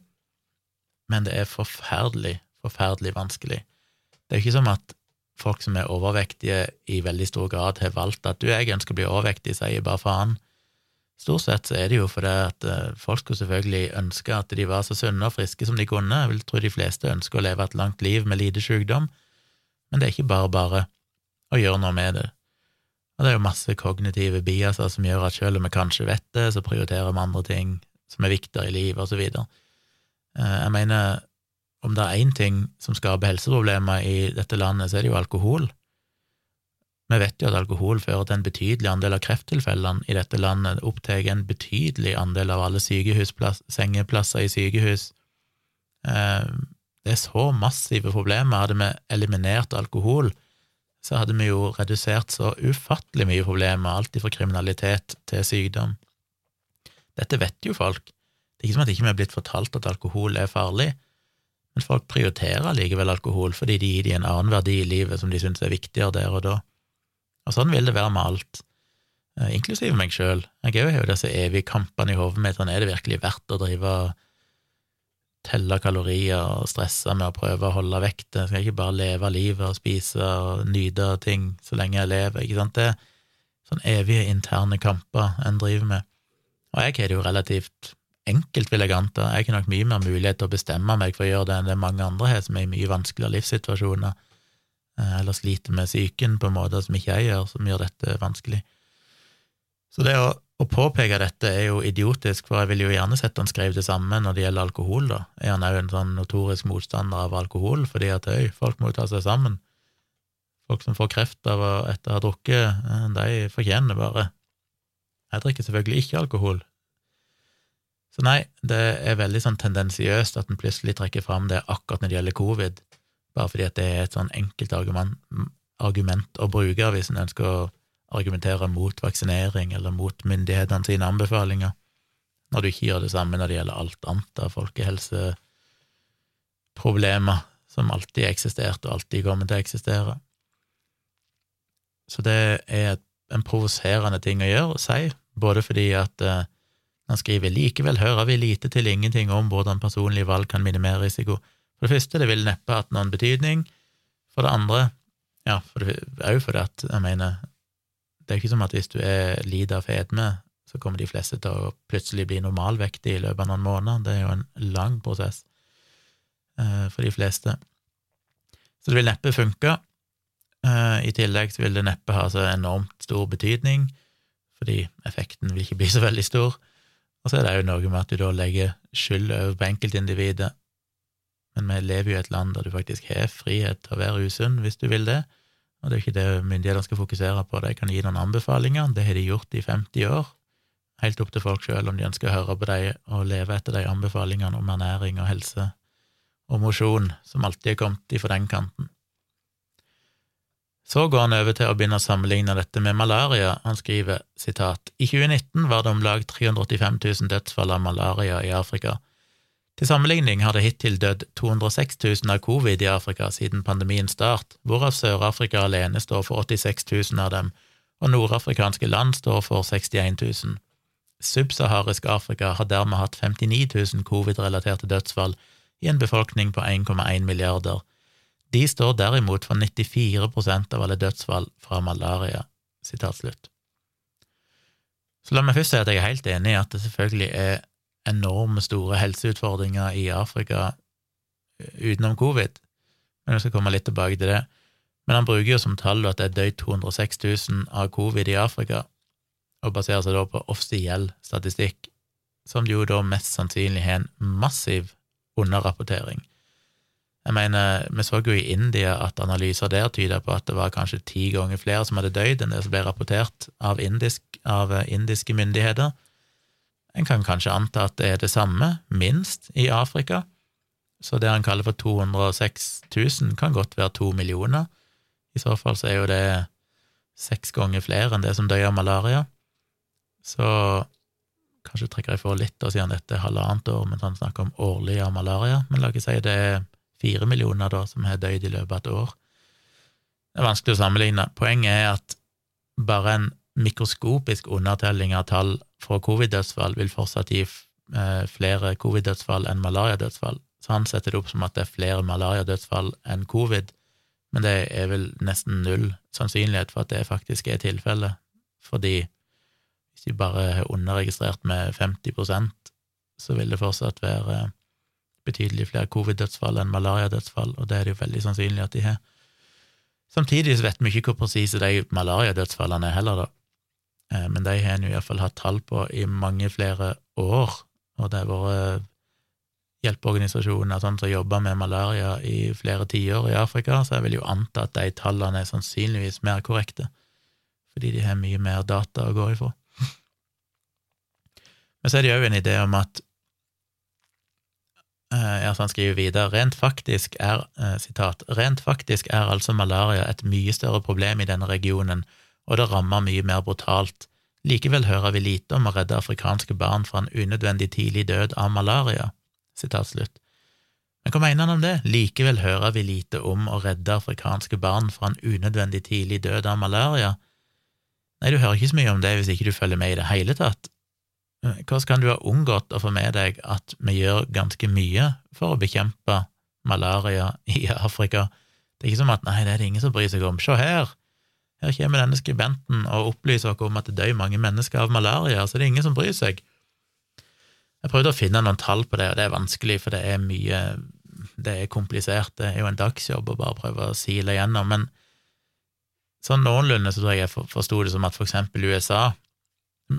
men det er forferdelig, forferdelig vanskelig. Det er ikke som at folk som er overvektige, i veldig stor grad har valgt at du, jeg ønsker å bli overvektig, sier bare faen. Stort sett så er det jo fordi at eh, folk skulle selvfølgelig ønske at de var så sunne og friske som de kunne. Jeg vil tro de fleste ønsker å leve et langt liv med lite sykdom, men det er ikke bare bare å gjøre noe med det. Og det er jo masse kognitive biaser som gjør at selv om vi kanskje vet det, så prioriterer vi andre ting som er viktigere i livet, og så videre. Eh, jeg mener, om det er én ting som skaper helseproblemer i dette landet, så er det jo alkohol. Vi vet jo at alkohol fører til en betydelig andel av krefttilfellene i dette landet, opptar en betydelig andel av alle sengeplasser i sykehus. Eh, det er så massive problemer. Hadde vi eliminert alkohol, så hadde vi jo redusert så ufattelig mye problemer, alt fra kriminalitet til sykdom. Dette vet jo folk. Det er ikke som at ikke vi er blitt fortalt at alkohol er farlig, men folk prioriterer likevel alkohol fordi de gir dem en annen verdi i livet som de syns er viktigere der og da. Og sånn vil det være med alt, eh, inklusive meg sjøl. Jeg har jo disse evige kampene i hodet mitt, sånn er det virkelig verdt å drive og telle kalorier og stresse med å prøve å holde vekt? Jeg ikke bare leve livet og spise og nyte ting så lenge jeg lever, ikke sant? Det er sånn evige interne kamper en driver med. Og jeg har det jo relativt enkelt, vil jeg anta. Jeg har nok mye mer mulighet til å bestemme meg for å gjøre det enn det mange andre har, som er i mye vanskeligere livssituasjoner, eller sliter med psyken på måter som ikke jeg gjør, som gjør dette vanskelig. Så det å, å påpeke dette er jo idiotisk, for jeg vil jo gjerne sett han skrev det samme når det gjelder alkohol, da. Er han òg en sånn notorisk motstander av alkohol, fordi at øy, folk må jo ta seg sammen. Folk som får kreft av å etter å ha drukket, eh, de fortjener bare. Jeg drikker selvfølgelig ikke alkohol, så nei, det er veldig sånn tendensiøst at en plutselig trekker fram det akkurat når det gjelder covid, bare fordi at det er et sånn enkelt argument, argument å bruke hvis en ønsker å argumentere mot vaksinering eller mot myndighetene sine anbefalinger, når du ikke gjør det samme når det gjelder alt annet av folkehelseproblemer som alltid eksistert og alltid kommer til å eksistere. Så det er en provoserende ting å gjøre, og si, både fordi at eh, han skriver likevel hører vi lite til ingenting om hvordan personlige valg kan minimere risiko. For det første, det vil neppe hatt noen betydning. For det andre, ja, for det, også fordi at jeg mener, det er ikke som at hvis du er lider av fedme, så kommer de fleste til å plutselig bli normalvektige i løpet av noen måneder. Det er jo en lang prosess eh, for de fleste. Så det vil neppe funke. Eh, I tillegg så vil det neppe ha så enormt stor betydning, fordi effekten vil ikke bli så veldig stor. Og så er det jo noe med at du da legger skyld over på enkeltindividet. Men vi lever jo i et land der du faktisk har frihet til å være usunn hvis du vil det, og det er ikke det myndighetene skal fokusere på. De kan gi noen anbefalinger, det har de gjort i 50 år, helt opp til folk sjøl om de ønsker å høre på dem og leve etter de anbefalingene om ernæring og helse og mosjon som alltid er kommet ifra den kanten. Så går han over til å begynne å sammenligne dette med malaria. Han skriver sitat, i 2019 var det om lag 385 000 dødsfall av malaria i Afrika. Til sammenligning har det hittil dødd 206 000 av covid i Afrika siden pandemien start, hvorav Sør-Afrika alene står for 86 000 av dem, og nordafrikanske land står for 61 000. Subsaharisk Afrika har dermed hatt 59 000 covid-relaterte dødsfall i en befolkning på 1,1 milliarder, de står derimot for 94% av alle dødsfall fra malaria. Så la meg først si at jeg er helt enig i at det selvfølgelig er enorme store helseutfordringer i Afrika utenom covid, men vi skal komme litt tilbake til det. Men han bruker jo som tall at det er døyt 206 000 av covid i Afrika, og baserer seg da på offisiell statistikk, som jo da mest sannsynlig har en massiv underrapportering. Jeg mener, vi så jo i India at analyser der tyder på at det var kanskje ti ganger flere som hadde dødd enn det som ble rapportert av, indisk, av indiske myndigheter. En kan kanskje anta at det er det samme, minst, i Afrika. Så det han kaller for 206 000, kan godt være to millioner. I så fall så er jo det seks ganger flere enn det som av malaria. Så kanskje trekker jeg for litt, da, siden dette er halvannet år, mens han snakker om årlig av malaria. Men la oss si det er fire millioner da, som har dødd i løpet av et år. Det er vanskelig å sammenligne. Poenget er at bare en mikroskopisk undertelling av tall fra covid-dødsfall vil fortsatt gi eh, flere covid-dødsfall enn malariadødsfall. Så han setter det opp som at det er flere malariadødsfall enn covid, men det er vel nesten null sannsynlighet for at det faktisk er tilfellet, fordi hvis de bare har underregistrert med 50% så vil det fortsatt være betydelig flere covid-dødsfall enn malariadødsfall, og det er det jo veldig sannsynlig at de har. Samtidig vet vi ikke hvor presise de malariadødsfallene er heller, da. Eh, men de har en i hvert fall hatt tall på i mange flere år, og det har vært hjelpeorganisasjoner sånn, som jobber med malaria i flere tiår i Afrika, så jeg vil jo anta at de tallene er sannsynligvis mer korrekte, fordi de har mye mer data å gå ifra. Men så er det jo en idé om at Eh, ja, så han skriver videre, rent faktisk er, eh, sitat, rent faktisk er altså malaria et mye større problem i denne regionen, og det rammer mye mer brutalt. Likevel hører vi lite om å redde afrikanske barn fra en unødvendig tidlig død av malaria. Sittat slutt. Men hva mener han om det? Likevel hører vi lite om å redde afrikanske barn fra en unødvendig tidlig død av malaria. Nei, du hører ikke så mye om det hvis ikke du følger med i det hele tatt. Hvordan kan du ha unngått å få med deg at vi gjør ganske mye for å bekjempe malaria i Afrika? Det er ikke som at nei, det er det ingen som bryr seg om. Se her! Her kommer denne skribenten og opplyser oss om at det dør mange mennesker av malaria, så det er ingen som bryr seg. Jeg prøvde å finne noen tall på det, og det er vanskelig, for det er mye Det er komplisert. Det er jo en dagsjobb å bare prøve å sile igjennom, men sånn noenlunde så tror jeg jeg forsto det som at for eksempel USA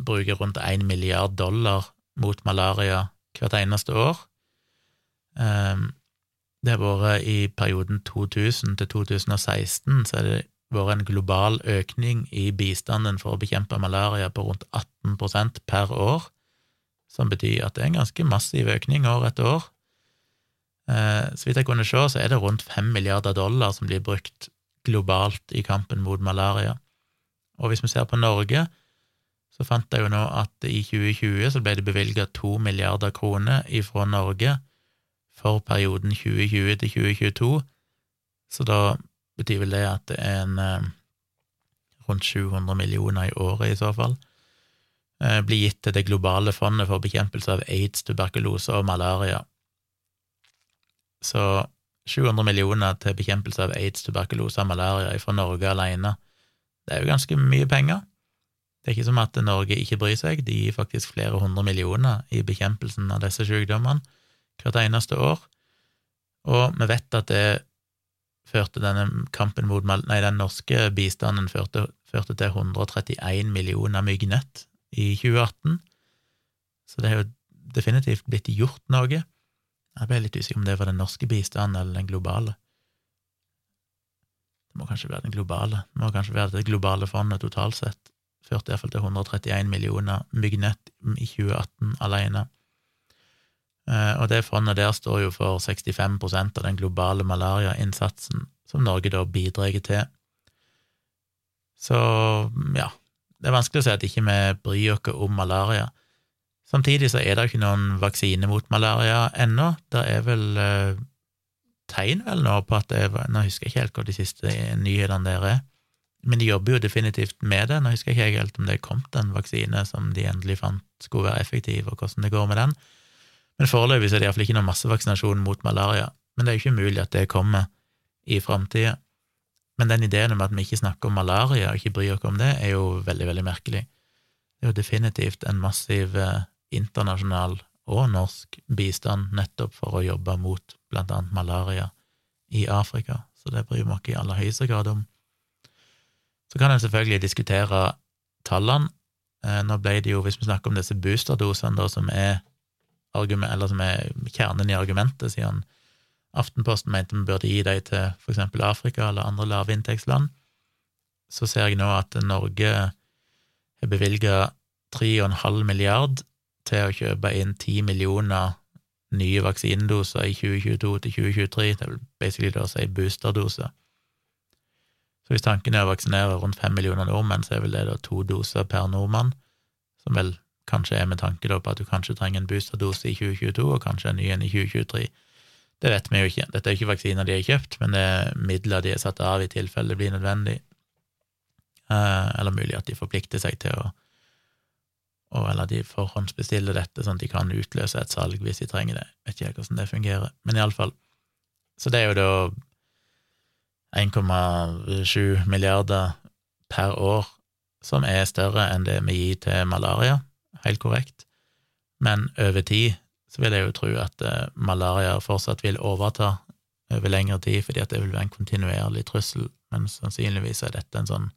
bruker rundt én milliard dollar mot malaria hvert eneste år. Ehm, det har vært i perioden 2000 til 2016 så er det vært en global økning i bistanden for å bekjempe malaria på rundt 18% per år, som betyr at det er en ganske massiv økning år etter år. Ehm, så vidt jeg kunne se, så er det rundt fem milliarder dollar som blir brukt globalt i kampen mot malaria. Og hvis vi ser på Norge, så fant jeg jo nå at i 2020 så ble det bevilga to milliarder kroner ifra Norge for perioden 2020 til 2022, så da betyr vel det at det er en eh, rundt 700 millioner i året, i så fall, eh, blir gitt til det globale fondet for bekjempelse av aids, tuberkulose og malaria. Så 700 millioner til bekjempelse av aids, tuberkulose og malaria fra Norge alene, det er jo ganske mye penger. Det er ikke som at Norge ikke bryr seg, de gir faktisk flere hundre millioner i bekjempelsen av disse sykdommene hvert eneste år, og vi vet at det førte denne kampen mot Nei, den norske bistanden førte, førte til 131 millioner myggnett i 2018, så det har jo definitivt blitt gjort noe. Jeg ble litt usikker om det var den norske bistanden eller den globale. Det må kanskje være den globale, det må kanskje være det globale fondet totalt sett førte iallfall til 131 millioner myggnett i 2018 alene. Eh, og det fondet der står jo for 65% av den globale malariainnsatsen som Norge da bidrar til. Så ja, det er vanskelig å si at ikke vi bryr oss om malaria. Samtidig så er det ikke noen vaksine mot malaria ennå. Det er vel eh, tegn vel nå på at det er Nå husker jeg ikke helt hva de siste nyhetene der er men de jobber jo definitivt med det. Nå husker jeg ikke helt om det er kommet en vaksine som de endelig fant skulle være effektiv, og hvordan det går med den. Men foreløpig er det iallfall ikke noen massevaksinasjon mot malaria. Men det er jo ikke umulig at det kommer i framtida. Men den ideen om at vi ikke snakker om malaria og ikke bryr oss om det, er jo veldig, veldig merkelig. Det er jo definitivt en massiv eh, internasjonal og norsk bistand nettopp for å jobbe mot blant annet malaria i Afrika, så det bryr vi oss i aller høyeste grad om. Så kan en selvfølgelig diskutere tallene. Eh, nå ble det jo, hvis vi snakker om disse boosterdosene, da, som er, argument, eller som er kjernen i argumentet, siden Aftenposten mente vi burde gi dem til eksempel Afrika eller andre lavinntektsland, så ser jeg nå at Norge har bevilga 3,5 milliard til å kjøpe inn 10 millioner nye vaksinedoser i 2022 til 2023. Det vil basically da si boosterdoser. Så hvis tanken er å vaksinere rundt fem millioner nordmenn, så er vel det da to doser per nordmann, som vel kanskje er med tanke på at du kanskje trenger en boosterdose i 2022, og kanskje en ny en i 2023. Det vet vi jo ikke. Dette er jo ikke vaksiner de har kjøpt, men det er midler de er satt av i tilfelle det blir nødvendig. Eh, eller mulig at de forplikter seg til å eller de forhåndsbestiller dette sånn at de kan utløse et salg hvis de trenger det. Vet ikke hvordan det fungerer, men iallfall. Så det er jo da 1,7 milliarder per år, som er større enn det vi gir til malaria, helt korrekt. Men over tid så vil jeg jo tro at eh, malaria fortsatt vil overta over lengre tid, fordi at det vil være en kontinuerlig trussel, men sannsynligvis er dette en sånn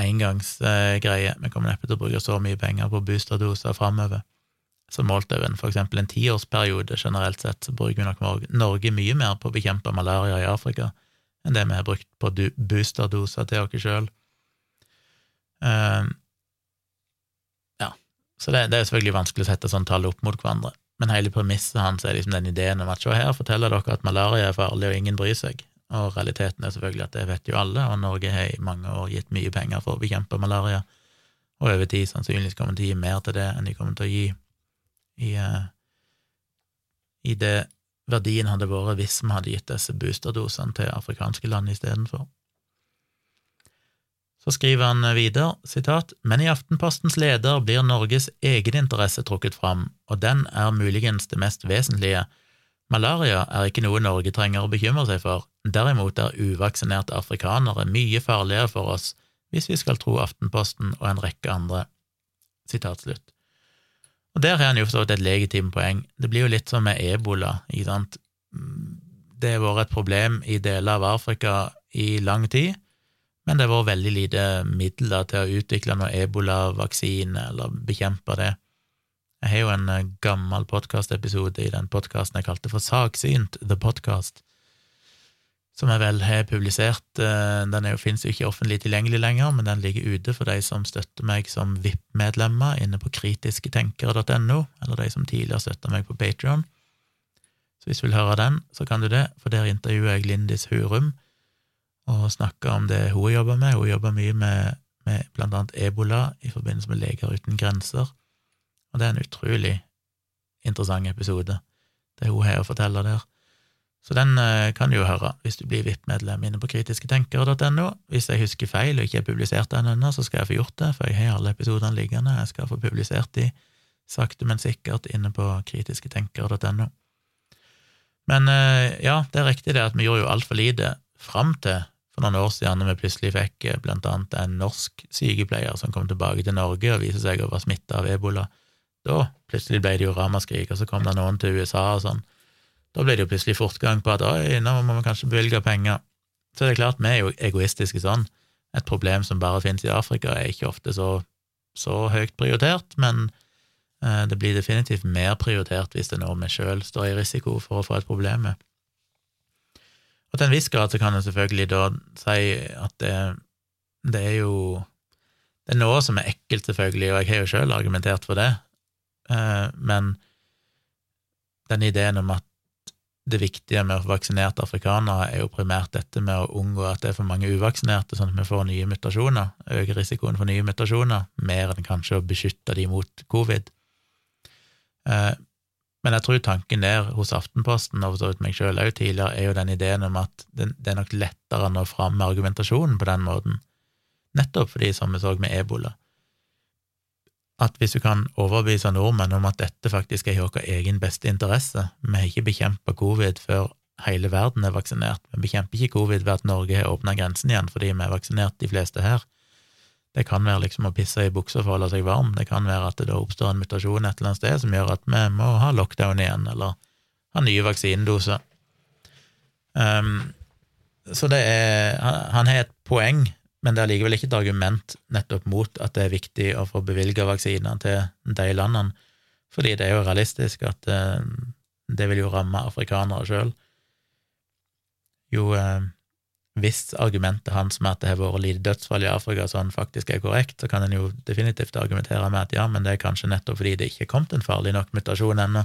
engangsgreie. Vi kommer neppe til å bruke så mye penger på boosterdoser framover. Så målt over for eksempel en tiårsperiode generelt sett, så bruker vi nok Norge mye mer på å bekjempe malaria i Afrika enn det vi har brukt på boosterdoser til oss sjøl. Ehm, ja, så det, det, er selvfølgelig vanskelig å sette sånn tall opp mot hverandre, men hele premisset hans er liksom den ideen om at se her, forteller dere at malaria er farlig og ingen bryr seg. Og realiteten er selvfølgelig at det vet jo alle, og Norge har i mange år gitt mye penger for å bekjempe malaria, og over tid sannsynligvis kommer til å gi mer til det enn de kommer til å gi i, uh, i det verdien hadde vært hvis vi hadde gitt disse boosterdosene til afrikanske land istedenfor. Så skriver han videre, sitat, men i Aftenpostens leder blir Norges egeninteresse trukket fram, og den er muligens det mest vesentlige. Malaria er ikke noe Norge trenger å bekymre seg for, derimot er uvaksinerte afrikanere mye farligere for oss hvis vi skal tro Aftenposten og en rekke andre. Sitat slutt. Og der har han jo forstått et legitimt poeng. Det blir jo litt som med ebola, ikke sant. Det har vært et problem i deler av Afrika i lang tid, men det har vært veldig lite midler til å utvikle noen ebolavaksine eller bekjempe det. Jeg har jo en eh, gammel podkastepisode i den podkasten jeg kalte for Saksynt, The Podcast, som jeg vel har publisert. Eh, den jo, finnes jo ikke offentlig tilgjengelig lenger, men den ligger ute for de som støtter meg som VIP-medlemmer inne på kritisketenkere.no, eller de som tidligere støtta meg på Patrion. Så hvis du vil høre den, så kan du det, for der intervjuer jeg Lindis Hurum og snakka om det hun jobber med. Hun jobber mye med, med blant annet ebola i forbindelse med Leger uten grenser, og det er en utrolig interessant episode, det hun har å fortelle der. Så den eh, kan du jo høre hvis du blir VIP-medlem inne på kritisketenkere.no. Hvis jeg husker feil og ikke har publisert den ennå, så skal jeg få gjort det, for jeg har alle episodene liggende. Jeg skal få publisert de sakte, men sikkert inne på kritisketenkere.no. Men eh, ja, det er riktig det at vi gjorde jo altfor lite fram til for noen år siden, når vi plutselig fikk eh, blant annet en norsk sykepleier som kom tilbake til Norge og viste seg å være smitta av ebola. Da plutselig ble det jo ramaskrik, og så kom det noen til USA og sånn da ble det jo plutselig fortgang på at oi, nå må vi kanskje bevilge penger. Så det er klart, vi er jo egoistiske sånn. Et problem som bare finnes i Afrika, er ikke ofte så, så høyt prioritert, men eh, det blir definitivt mer prioritert hvis det er noe vi sjøl står i risiko for å få et problem med. Og til en viss grad så kan en selvfølgelig da si at det, det er jo Det er noe som er ekkelt, selvfølgelig, og jeg har jo sjøl argumentert for det, eh, men den ideen om at det viktige med å få vaksinerte afrikanere er jo primært dette med å unngå at det er for mange uvaksinerte, sånn at vi får nye mutasjoner, øker risikoen for nye mutasjoner, mer enn kanskje å beskytte de mot covid. Men jeg tror tanken der hos Aftenposten, og for så vidt meg sjøl òg tidligere, er jo den ideen om at det er nok lettere å nå fram med argumentasjonen på den måten, nettopp fordi, som vi så med ebola, at hvis du kan overbevise nordmenn om at dette faktisk er i vår egen beste interesse Vi har ikke bekjempa covid før hele verden er vaksinert. Vi bekjemper ikke covid ved at Norge har åpna grensen igjen fordi vi er vaksinert, de fleste her. Det kan være liksom å pisse i buksa for å holde seg varm, det kan være at det da oppstår en mutasjon et eller annet sted som gjør at vi må ha lockdown igjen, eller ha nye vaksinedoser. Um, så det er Han har et poeng, men det er likevel ikke et argument nettopp mot at det er viktig å få bevilga vaksiner til de landene, fordi det er jo realistisk at uh, det vil jo ramme afrikanere sjøl. Jo, uh, hvis argumentet hans med at det har vært lite dødsfall i Afrika sånn faktisk er korrekt, så kan en jo definitivt argumentere med at ja, men det er kanskje nettopp fordi det ikke er kommet en farlig nok mutasjon ennå,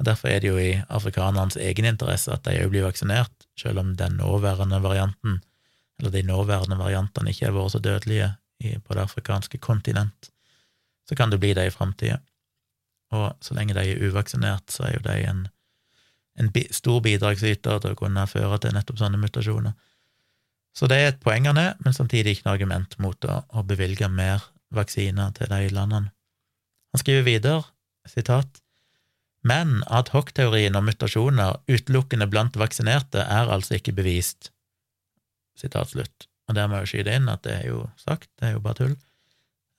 og derfor er det jo i afrikanernes egen interesse at de òg blir vaksinert, selv om den nåværende varianten, eller de nåværende variantene, ikke har vært så dødelige på det afrikanske kontinent, så kan det bli det i framtida. Og så lenge de er uvaksinert, så er jo de en, en stor bidragsyter til å kunne føre til nettopp sånne mutasjoner. Så det er et poeng han er, men samtidig ikke noe argument mot å, å bevilge mer vaksiner til de landene. Han skriver videre, sitat, men adhoc-teorien om mutasjoner utelukkende blant vaksinerte er altså ikke bevist. Sitat slutt. Og der må jeg skyte inn at det er jo sagt, det er jo bare tull.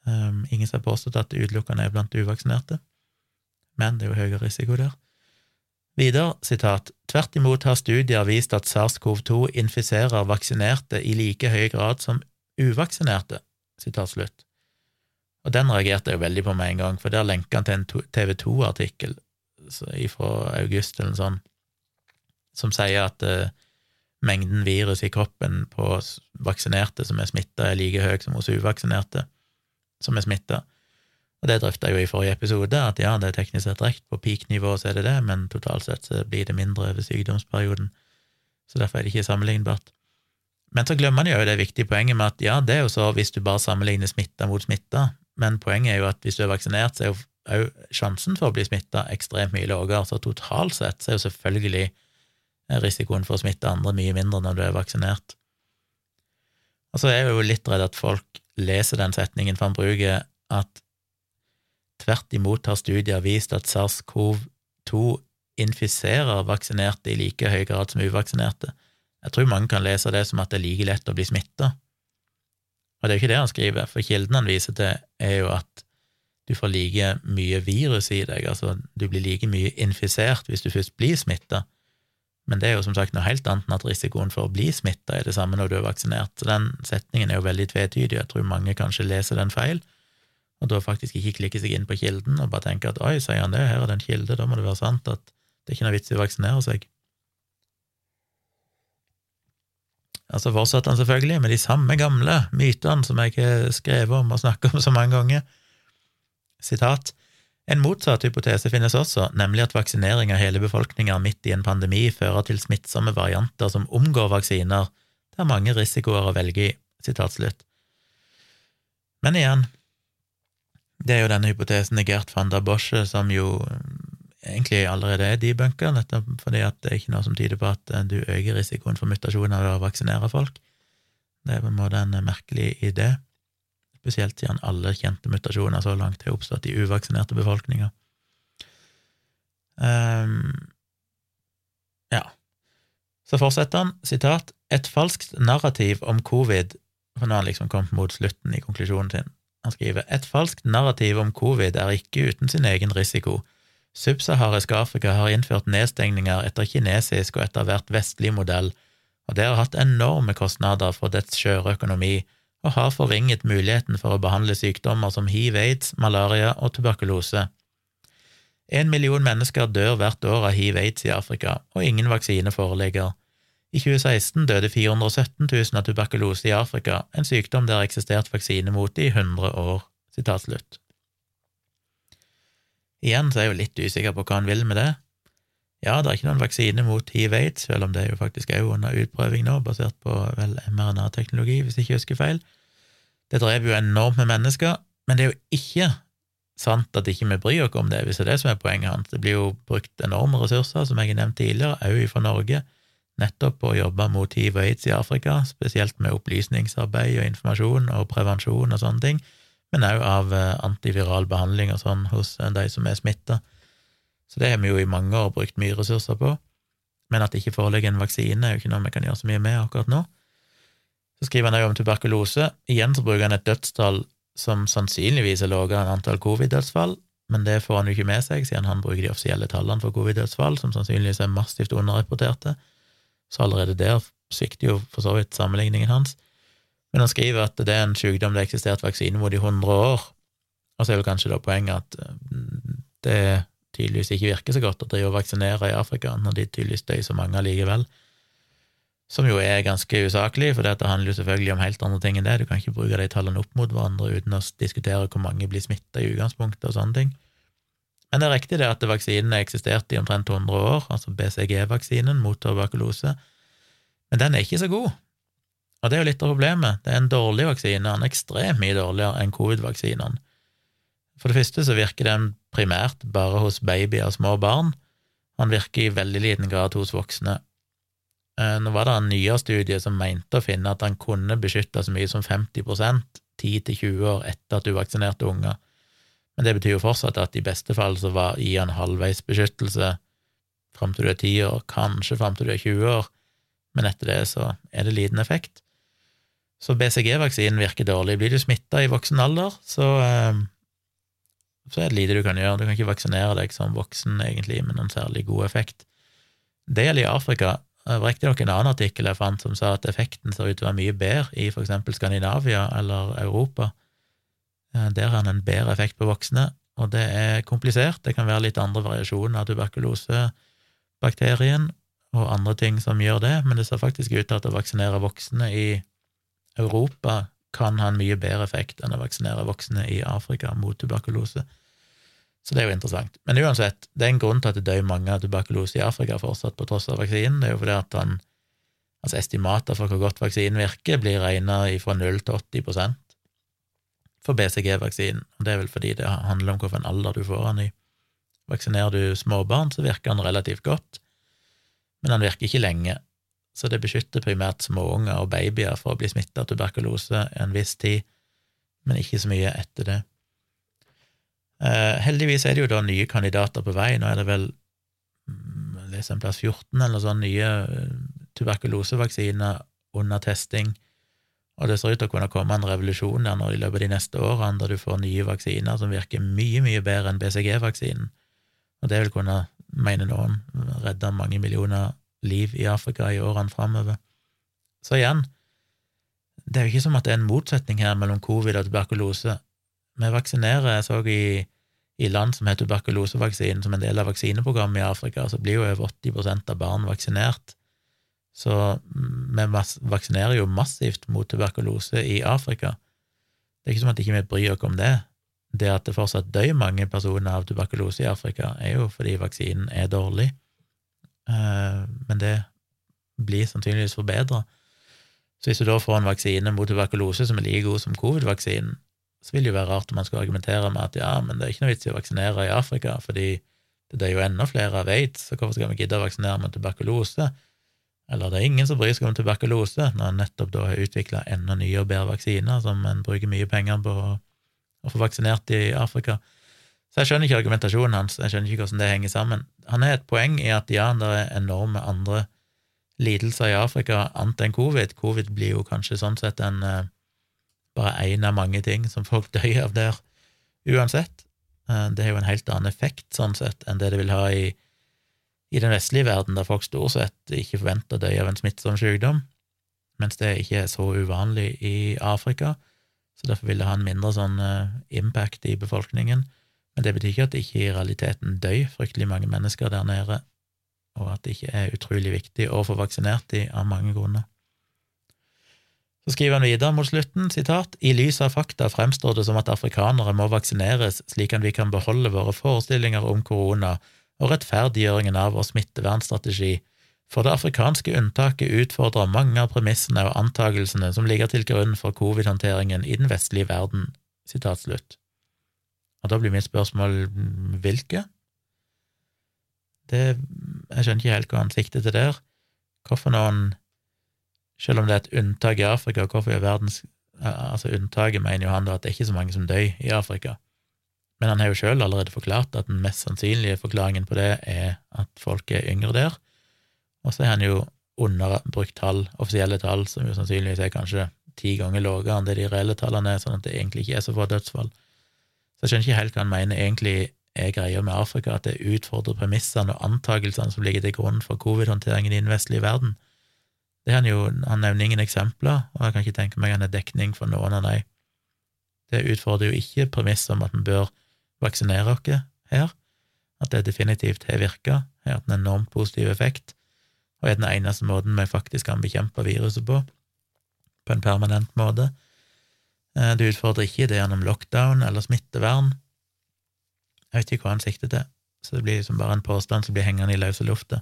Um, ingen som har påstått at det utelukkende er blant uvaksinerte, men det er jo høyere risiko der. Videre, sitat, tvert imot har studier vist at SARS-CoV-2 infiserer vaksinerte i like høy grad som uvaksinerte, sitat slutt. Og den reagerte jeg jo veldig på med en gang, for der lenka han til en TV 2-artikkel fra august eller sånt, som sier at uh, mengden virus i kroppen på vaksinerte som er smitta, er like høy som hos uvaksinerte som er smitta. Og det drøfta jeg jo i forrige episode, at ja, det er teknisk sett rekt, på peak-nivå så er det det, men totalt sett så blir det mindre over sykdomsperioden, så derfor er det ikke sammenlignbart. Men så glemmer man jo det viktige poenget med at ja, det er jo så hvis du bare sammenligner smitta mot smitta, men poenget er jo at hvis du er vaksinert, så er jo òg sjansen for å bli smitta ekstremt mye lavere, så totalt sett så er jo selvfølgelig risikoen for å smitte andre mye mindre når du er vaksinert. Og så er jeg jo litt redd at folk leser den setningen, for han bruker at Tvert imot har studier vist at SARS-CoV-2 infiserer vaksinerte i like høy grad som uvaksinerte. Jeg tror mange kan lese det som at det er like lett å bli smitta. Og det er jo ikke det han skriver, for kilden han viser til, er jo at du får like mye virus i deg, altså du blir like mye infisert hvis du først blir smitta, men det er jo som sagt noe helt annet enn at risikoen for å bli smitta er det samme når du er vaksinert, så den setningen er jo veldig tvetydig, jeg tror mange kanskje leser den feil, og da faktisk ikke klikke seg inn på kilden og bare tenke at oi, sier han det, her er det en kilde, da må det være sant at det er ikke noe vits i å vaksinere seg. Altså fortsatte han selvfølgelig med de samme gamle mytene som jeg har skrevet om og snakket om så mange ganger. Sitat. En motsatt hypotese finnes også, nemlig at vaksinering av hele befolkninga midt i en pandemi fører til smittsomme varianter som omgår vaksiner, det er mange risikoer å velge i. Sitat slutt. Men igjen, det er jo denne hypotesen til Gert van der Bosche som jo eh, egentlig allerede er debunka, nettopp fordi at det er ikke noe som tyder på at eh, du øker risikoen for mutasjoner ved å vaksinere folk. Det er på en måte en merkelig idé, spesielt siden alle kjente mutasjoner så langt har oppstått i uvaksinerte befolkninger. Um, ja. Så fortsetter han, sitat, et falskt narrativ om covid, for nå har han liksom kommet mot slutten i konklusjonen sin. Han skriver et falskt narrativ om covid er ikke uten sin egen risiko. Subsaharisk Afrika har innført nedstengninger etter kinesisk og etter hvert vestlig modell, og det har hatt enorme kostnader for dets skjøre økonomi og har forringet muligheten for å behandle sykdommer som hiv, aids, malaria og tuberkulose. En million mennesker dør hvert år av hiv-aids i Afrika, og ingen vaksine foreligger. I 2016 døde 417 000 av tuberkulose i Afrika, en sykdom det har eksistert vaksine mot i 100 år. Sitat. Igjen så er jeg jo litt usikker på hva han vil med det. Ja, det er ikke noen vaksine mot hiv-aids, selv om det jo faktisk er under utprøving nå, basert på vel mRNA-teknologi, hvis jeg ikke husker feil. Det drev jo enormt med mennesker, men det er jo ikke sant at ikke vi bryr oss om det, hvis det er det som er poenget hans. Det blir jo brukt enorme ressurser, som jeg har nevnt tidligere, òg fra Norge, nettopp å jobbe mot hiv og aids i Afrika, spesielt med opplysningsarbeid og informasjon og prevensjon og sånne ting, men òg av eh, antiviral behandling og sånn hos eh, de som er smitta. Så det har vi jo i mange år brukt mye ressurser på, men at det ikke foreligger en vaksine, er jo ikke noe vi kan gjøre så mye med akkurat nå. Så skriver han òg om tuberkulose. Igjen så bruker han et dødstall som sannsynligvis er lavere enn antall covid-dødsfall, men det får han jo ikke med seg, siden han bruker de offisielle tallene for covid-dødsfall, som sannsynligvis er massivt underrapporterte. Så allerede der svikter jo for så vidt sammenligningen hans. Men han skriver at det er en sykdom det har eksistert vaksine mot i 100 år, og så er vel kanskje da poenget at mm, det tydeligvis ikke virker så godt å drive og vaksinere i Afrika, når de tydeligvis dør så mange allikevel som jo er ganske usaklig, for dette handler jo selvfølgelig om helt andre ting enn det. Du kan ikke bruke de tallene opp mot hverandre uten å diskutere hvor mange blir smitta i utgangspunktet og sånne ting. Men det er riktig det at vaksinen har eksistert i omtrent 100 år, altså BCG-vaksinen mot tuberkulose, men den er ikke så god. Og det er jo litt av problemet. Det er en dårlig vaksine, den er ekstremt mye dårligere enn covid-vaksinene. For det første så virker den primært bare hos babyer og små barn. Han virker i veldig liten grad hos voksne. Eh, nå var det en nyere studie som mente å finne at han kunne beskytte så mye som 50% 10-20 år etter at du vaksinerte unger. Men det betyr jo fortsatt at i beste fall så var i en halvveis beskyttelse fram til du er 10 år, kanskje fram til du er 20 år, men etter det så er det liten effekt. Så BCG-vaksinen virker dårlig. Blir du smitta i voksen alder, så, eh, så er det lite du kan gjøre. Du kan ikke vaksinere deg som voksen, egentlig, med noen særlig god effekt. Det gjelder i Afrika, det var riktignok en annen artikkel jeg fant som sa at effekten ser ut til å være mye bedre i for eksempel Skandinavia eller Europa. Eh, der har en en bedre effekt på voksne, og det er komplisert. Det kan være litt andre variasjoner av tuberkulosebakterien og andre ting som gjør det, men det ser faktisk ut til at å vaksinere voksne i Europa kan ha en mye bedre effekt enn å vaksinere voksne i Afrika mot tuberkulose. Så det er jo interessant. Men uansett, det er en grunn til at det dør mange av tuberkulose i Afrika fortsatt, på tross av vaksinen. Det er jo fordi at han, altså estimater for hvor godt vaksinen virker, blir regna fra 0 til 80 for BCG-vaksinen. Det er vel fordi det handler om hvilken alder du får den i. Vaksinerer du småbarn, så virker den relativt godt, men den virker ikke lenge. Så det beskytter primært småunger og babyer for å bli smitta av tuberkulose en viss tid, men ikke så mye etter det. Eh, heldigvis er det jo da nye kandidater på vei. Nå er det vel mm, leser en plass 14 eller sånn nye eh, tuberkulosevaksiner under testing. Og det ser ut til å kunne komme en revolusjon der nå i løpet av de neste årene, der du får nye vaksiner som virker mye, mye bedre enn BCG-vaksinen. Og det vil kunne, mener noen, redde mange millioner liv i Afrika i årene framover. Så igjen, det er jo ikke som at det er en motsetning her mellom covid og tuberkulose. Vi vaksinerer, jeg så i, i land som har tuberkulosevaksinen som en del av vaksineprogrammet i Afrika, så blir jo over 80 av barn vaksinert. Så mm, vi vaksinerer jo massivt mot tuberkulose i Afrika. Det er ikke som at ikke vi ikke bryr oss om det. Det at det fortsatt dør mange personer av tuberkulose i Afrika, er jo fordi vaksinen er dårlig, eh, men det blir sannsynligvis forbedra. Så hvis du da får en vaksine mot tuberkulose som er like god som covid-vaksinen, så vil det jo være rart om man skulle argumentere med at ja, men det er ikke noe vits i å vaksinere i Afrika, fordi det er jo enda flere av aids, så hvorfor skal vi gidde å vaksinere med tuberkulose? Eller det er ingen som bryr seg om tuberkulose, når en nettopp da har utvikla enda nye og bedre vaksiner som en bruker mye penger på å få vaksinert i Afrika. Så jeg skjønner ikke argumentasjonen hans, jeg skjønner ikke hvordan det henger sammen. Han har et poeng i at ja, det er enorme andre lidelser i Afrika annet enn covid. Covid blir jo kanskje sånn sett en eh, bare én av mange ting som folk dør av der, uansett. Eh, det har jo en helt annen effekt, sånn sett, enn det det vil ha i, i den vestlige verden, der folk stort sett ikke forventer å dø av en smittsom sykdom, mens det ikke er så uvanlig i Afrika, så derfor vil det ha en mindre sånn uh, impact i befolkningen. Men det betyr ikke at det ikke i realiteten dør fryktelig mange mennesker der nede, og at det ikke er utrolig viktig å få vaksinert de av mange grunner. Så skriver han videre mot slutten, sitat, i lys av fakta fremstår det som at afrikanere må vaksineres slik at vi kan beholde våre forestillinger om korona og rettferdiggjøringen av vår smittevernstrategi, for det afrikanske unntaket utfordrer mange av premissene og antakelsene som ligger til grunn for covid-håndteringen i den vestlige verden. Og da blir mitt spørsmål hvilke? Det, jeg skjønner ikke helt hva han sikter til der. Hvorfor noen selv om det er et unntak i Afrika, hvorfor i verdens Altså, unntaket mener jo han da at det er ikke så mange som dør i Afrika. Men han har jo sjøl allerede forklart at den mest sannsynlige forklaringen på det er at folk er yngre der. Og så har han jo underbrukt tall, offisielle tall, som jo sannsynligvis er kanskje ti ganger lavere enn det de reelle tallene er, sånn at det egentlig ikke er så få dødsfall. Så jeg skjønner ikke helt hva han mener egentlig er greia med Afrika, at det utfordrer premissene og antakelsene som ligger til grunn for covid-håndteringen i den vestlige verden. Det Han jo, han nevner ingen eksempler, og jeg kan ikke tenke meg han er dekning for noen av dem. Det utfordrer jo ikke premisset om at en bør vaksinere oss her, at det definitivt har virka, har hatt en enormt positiv effekt, og er den eneste måten vi faktisk kan bekjempe viruset på, på en permanent måte. Du det utfordrer ikke det gjennom lockdown eller smittevern. Jeg vet ikke hva han sikter til, så det blir liksom bare en påstand som blir hengende i løse lufta,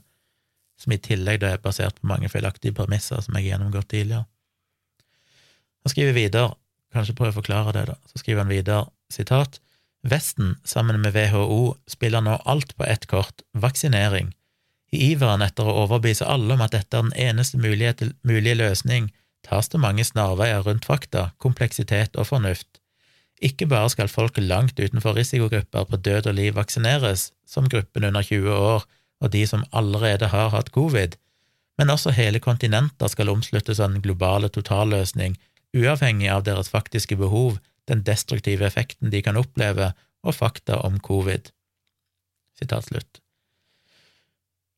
som i tillegg da er basert på mange feilaktige premisser som jeg har gjennomgått tidligere. Han skriver videre, kanskje prøve å forklare det, da, så skriver han videre, sitat, Vesten, sammen med WHO, spiller nå alt på ett kort, vaksinering. I iveren etter å overbevise alle om at dette er den eneste mulige, løsning, tas det mange snarveier rundt fakta, kompleksitet og fornuft. Ikke bare skal folk langt utenfor risikogrupper på død og liv vaksineres, som gruppen under 20 år og de som allerede har hatt covid, men også hele kontinenter skal omsluttes av den globale totalløsning, uavhengig av deres faktiske behov, den destruktive effekten de kan oppleve, og fakta om covid. Sitat slutt.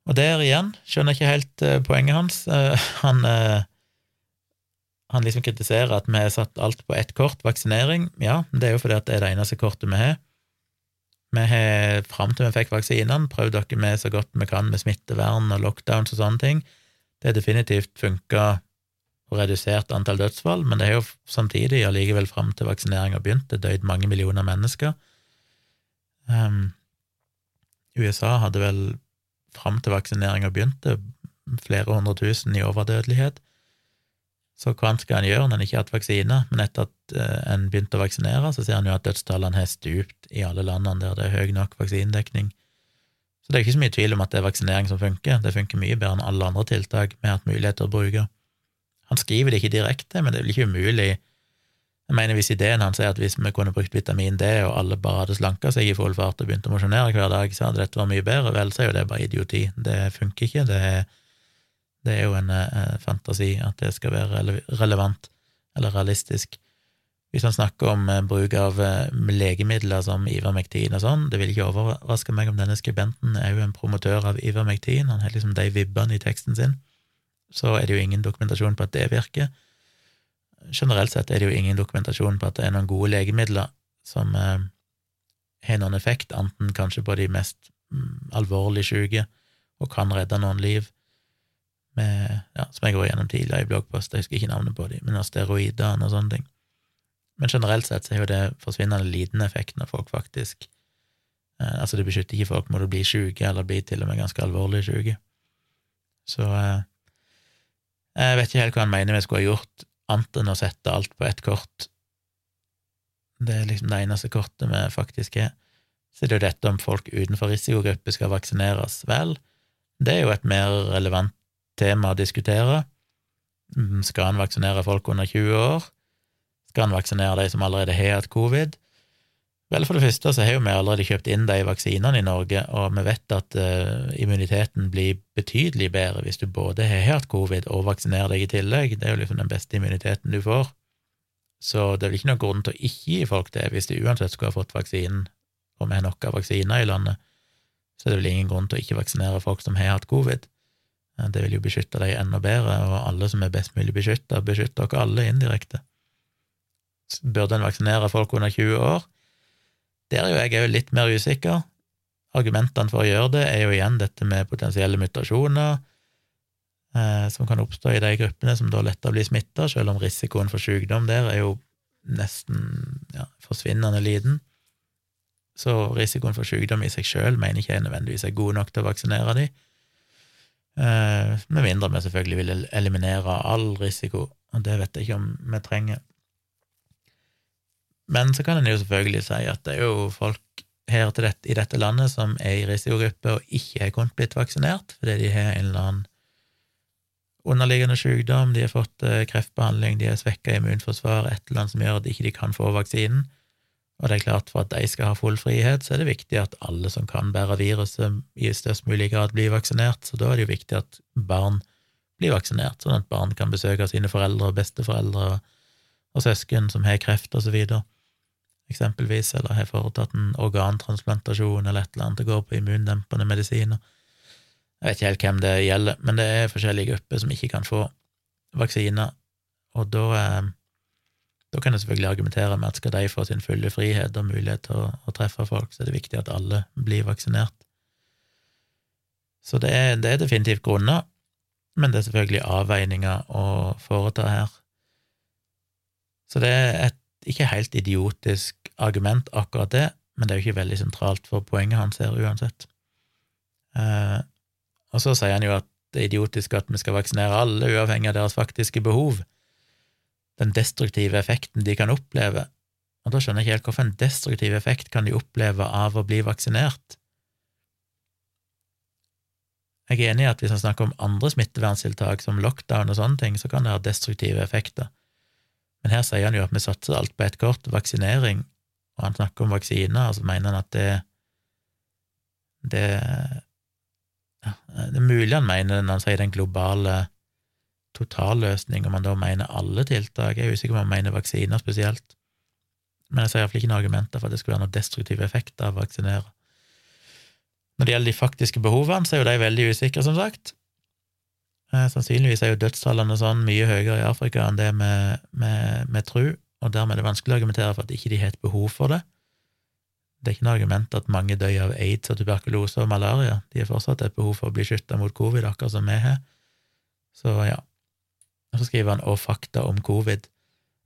Og der igjen skjønner jeg ikke helt uh, poenget hans. Uh, han uh, han liksom kritiserer at vi har satt alt på ett kort, vaksinering. Ja, det er jo fordi at det er det eneste kortet vi har. Vi har, fram til vi fikk vaksinene, prøvd dere med så godt vi kan med smittevern og lockdowns og sånne ting. Det har definitivt funka og redusert antall dødsfall, men det har jo samtidig allikevel fram til vaksineringa begynte, døyd mange millioner mennesker. Um, USA hadde vel fram til vaksineringa begynte, flere hundre tusen i overdødelighet. Så hva skal en gjøre når en ikke har hatt vaksine? Men etter at uh, en begynte å vaksinere, så ser en jo at dødstallene har stupt i alle landene der det er høy nok vaksinedekning. Så det er ikke så mye tvil om at det er vaksinering som funker. Det funker mye bedre enn alle andre tiltak vi har hatt mulighet til å bruke. Han skriver det ikke direkte, men det er vel ikke umulig. Jeg mener Hvis ideen hans er at hvis vi kunne brukt vitamin D, og alle bare hadde slanka seg i full fart og begynt å mosjonere hver dag, så hadde dette vært mye bedre, vel, så er jo det bare idioti. Det funker ikke. Det er det er jo en eh, fantasi at det skal være relevant eller realistisk. Hvis han snakker om eh, bruk av eh, legemidler som Ivermectin og sånn, det vil ikke overraske meg om denne skribenten er jo en promotør av Ivermectin, han har liksom de vibbene i teksten sin, så er det jo ingen dokumentasjon på at det virker. Generelt sett er det jo ingen dokumentasjon på at det er noen gode legemidler som eh, har noen effekt, enten kanskje på de mest mm, alvorlig syke, og kan redde noen liv med, ja, som jeg går gjennom tidligere i bloggpost, jeg husker ikke navnet på dem, men av steroider og sånne ting. Men generelt sett så er jo det forsvinnende liten effekt når folk faktisk eh, Altså, det beskytter ikke folk mot å bli syke, eller bli til og med ganske alvorlig syke. Så eh, jeg vet ikke helt hva han mener vi skulle ha gjort, annet enn å sette alt på ett kort. Det er liksom det eneste kortet vi faktisk er. Så det er jo dette om folk utenfor risikogruppe skal vaksineres. Vel, det er jo et mer relevant tema å diskutere. Mm, skal en vaksinere folk under 20 år? Skal en vaksinere de som allerede har hatt covid? Vel, for det første så har jo vi allerede kjøpt inn de vaksinene i Norge, og vi vet at uh, immuniteten blir betydelig bedre hvis du både har hatt covid og vaksinerer deg i tillegg. Det er jo liksom den beste immuniteten du får. Så det er vel ikke noen grunn til å ikke gi folk det hvis de uansett skulle ha fått vaksinen, og vi har nok av vaksiner i landet. Så det er vel ingen grunn til å ikke vaksinere folk som har hatt covid. Det vil jo beskytte deg enda bedre, og alle som er best mulig beskytta, beskytter dere alle indirekte. Burde en vaksinere folk under 20 år? Der er jo jeg òg litt mer usikker. Argumentene for å gjøre det er jo igjen dette med potensielle mutasjoner eh, som kan oppstå i de gruppene som da lettere blir smitta, selv om risikoen for sykdom der er jo nesten ja, forsvinnende liten. Så risikoen for sykdom i seg sjøl mener ikke jeg nødvendigvis er god nok til å vaksinere de. Eh, med mindre vi selvfølgelig vil eliminere all risiko, og det vet jeg ikke om vi trenger. Men så kan en jo selvfølgelig si at det er jo folk her dette, i dette landet som er i risikogruppe og ikke er kunnet blitt vaksinert fordi de har en eller annen underliggende sykdom, de har fått eh, kreftbehandling, de har svekka immunforsvar, et eller annet som gjør at de ikke kan få vaksinen. Og det er klart, for at de skal ha full frihet, så er det viktig at alle som kan bære viruset, i størst mulig grad blir vaksinert. Så da er det jo viktig at barn blir vaksinert, sånn at barn kan besøke sine foreldre og besteforeldre og, søsken som har kreft og så videre, eksempelvis, eller har foretatt en organtransplantasjon eller et eller annet og går på immundempende medisiner. Jeg vet ikke helt hvem det gjelder, men det er forskjellige grupper som ikke kan få vaksiner, og da, eh, da kan jeg selvfølgelig argumentere med at skal de få sin fulle frihet og mulighet til å, å treffe folk, så er det viktig at alle blir vaksinert. Så det er, det er definitivt grunner, men det er selvfølgelig avveininger å foreta her. Så det er et ikke helt idiotisk argument, akkurat det, men det er jo ikke veldig sentralt for poenget hans her uansett. Eh, og så sier han jo at det er idiotisk at vi skal vaksinere alle, uavhengig av deres faktiske behov. Den destruktive effekten de kan oppleve. Og da skjønner jeg ikke helt hvorfor en destruktiv effekt kan de oppleve av å bli vaksinert. Jeg er enig i at hvis han snakker om andre smitteverntiltak, som lockdown og sånne ting, så kan det ha destruktive effekter. Men her sier han jo at vi satser alt på ett kort, vaksinering, og han snakker om vaksiner, så mener han at det det ja, Det er mulig han mener det når han sier den globale totalløsning, om han da mener alle tiltak. Jeg er usikker på om han mener vaksiner spesielt. Men jeg ser iallfall ikke noen argumenter for at det skulle være noen destruktiv effekt av å vaksinere. Når det gjelder de faktiske behovene, så er jo de veldig usikre, som sagt. Eh, sannsynligvis er jo dødstallene sånn mye høyere i Afrika enn det vi tror, og dermed er det vanskelig å argumentere for at ikke de har et behov for det. Det er ikke noe argument at mange dør av aids og tuberkulose og malaria. De har fortsatt et behov for å bli skytta mot covid, akkurat som vi har. Så ja. Og så skriver han 'og fakta om covid'.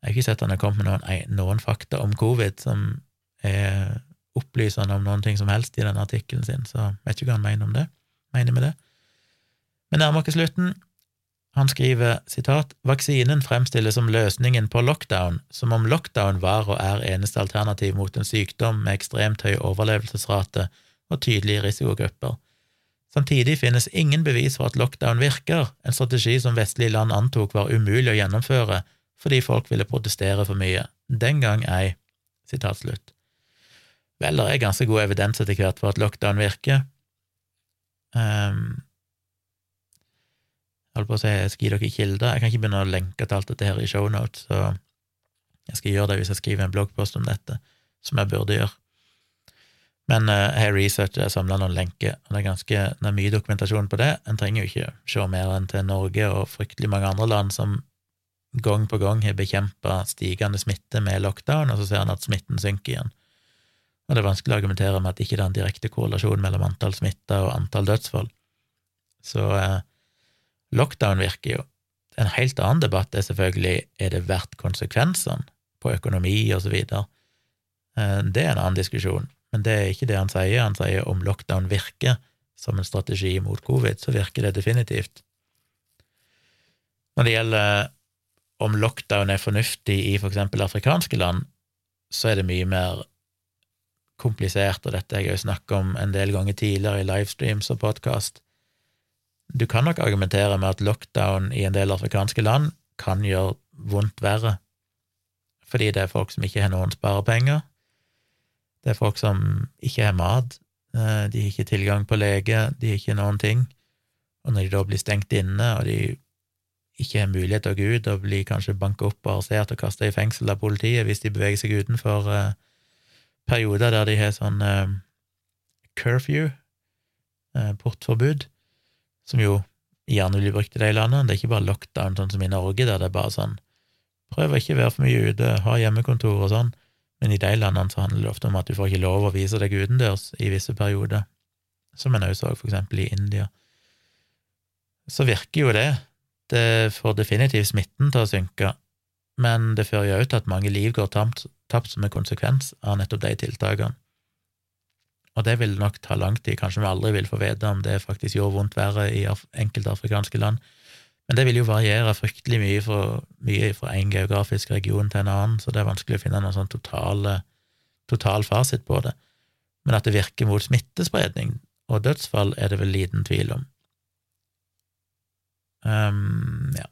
Jeg har ikke sett han har kommet med noen, noen fakta om covid som er opplysende om noen ting som helst i den artikkelen sin, så jeg vet ikke hva han mener om det. Mener med det. Men nærmer oss slutten. Han skriver sitat, vaksinen fremstilles som løsningen på lockdown, som om lockdown var og er eneste alternativ mot en sykdom med ekstremt høy overlevelsesrate og tydelige risikogrupper. Samtidig finnes ingen bevis for at lockdown virker, en strategi som vestlige land antok var umulig å gjennomføre fordi folk ville protestere for mye. Den gang ei. Sitat slutt. Vel, det er ganske god evidens etter hvert for at lockdown virker. Um, holdt på å si jeg skal gi dere kilder. Jeg kan ikke begynne å lenke til alt dette her i shownotes, så jeg skal gjøre det hvis jeg skriver en bloggpost om dette, som jeg burde gjøre. Men uh, jeg har researchet og samla noen lenker, og det er ganske det er mye dokumentasjon på det. En trenger jo ikke se mer enn til Norge og fryktelig mange andre land som gang på gang har bekjempa stigende smitte med lockdown, og så ser en at smitten synker igjen. Og det er vanskelig å argumentere med at ikke det er en direkte korrelasjon mellom antall smitta og antall dødsfall. Så eh, lockdown virker jo. En helt annen debatt er selvfølgelig er det verdt konsekvensene på økonomi og så videre. Eh, det er en annen diskusjon, men det er ikke det han sier. Han sier om lockdown virker som en strategi mot covid, så virker det definitivt. Når det gjelder om lockdown er fornuftig i for eksempel afrikanske land, så er det mye mer komplisert, og dette har jeg jo snakket om en del ganger tidligere i livestreams og podkast. Du kan nok argumentere med at lockdown i en del afrikanske land kan gjøre vondt verre, fordi det er folk som ikke har noen sparepenger, det er folk som ikke har mat, eh, de har ikke tilgang på lege, de har ikke noen ting, og når de da blir stengt inne, og de ikke har mulighet til å gå ut og blir kanskje banka opp og arrestert og kasta i fengsel av politiet hvis de beveger seg utenfor uh, perioder der de har sånn uh, curfew, portforbud, som jo gjerne blir brukt i de landene. Det er ikke bare lockdown, sånn som i Norge, der det er bare sånn prøv å ikke være for mye ute, ha hjemmekontor og sånn, men i de landene så handler det ofte om at du får ikke lov å vise deg utendørs i visse perioder, som en også så for eksempel i India. Så virker jo det. Det får definitivt smitten til å synke, men det fører jo òg til at mange liv går tapt, tapt som en konsekvens av nettopp de tiltakene. Og det vil nok ta lang tid, kanskje vi aldri vil få vite om det faktisk gjorde vondt verre i enkelte afrikanske land, men det vil jo variere fryktelig mye fra, mye fra en geografisk region til en annen, så det er vanskelig å finne noen sånn total, total fasit på det. Men at det virker mot smittespredning og dødsfall, er det vel liten tvil om. Um, ja.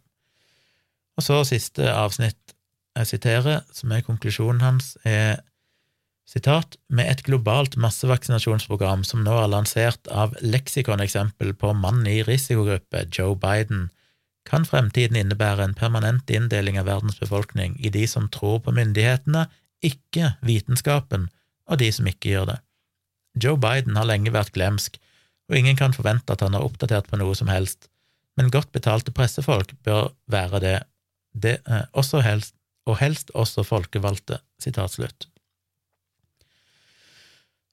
Og så siste avsnitt jeg siterer, som er konklusjonen hans, er sitat med et globalt massevaksinasjonsprogram som nå er lansert av leksikoneksempel på mann i risikogruppe, Joe Biden, kan fremtiden innebære en permanent inndeling av verdens befolkning i de som tror på myndighetene, ikke vitenskapen, og de som ikke gjør det. Joe Biden har lenge vært glemsk, og ingen kan forvente at han har oppdatert på noe som helst, men godt betalte pressefolk bør være det, det også helst, og helst også folkevalgte. Sitat slutt.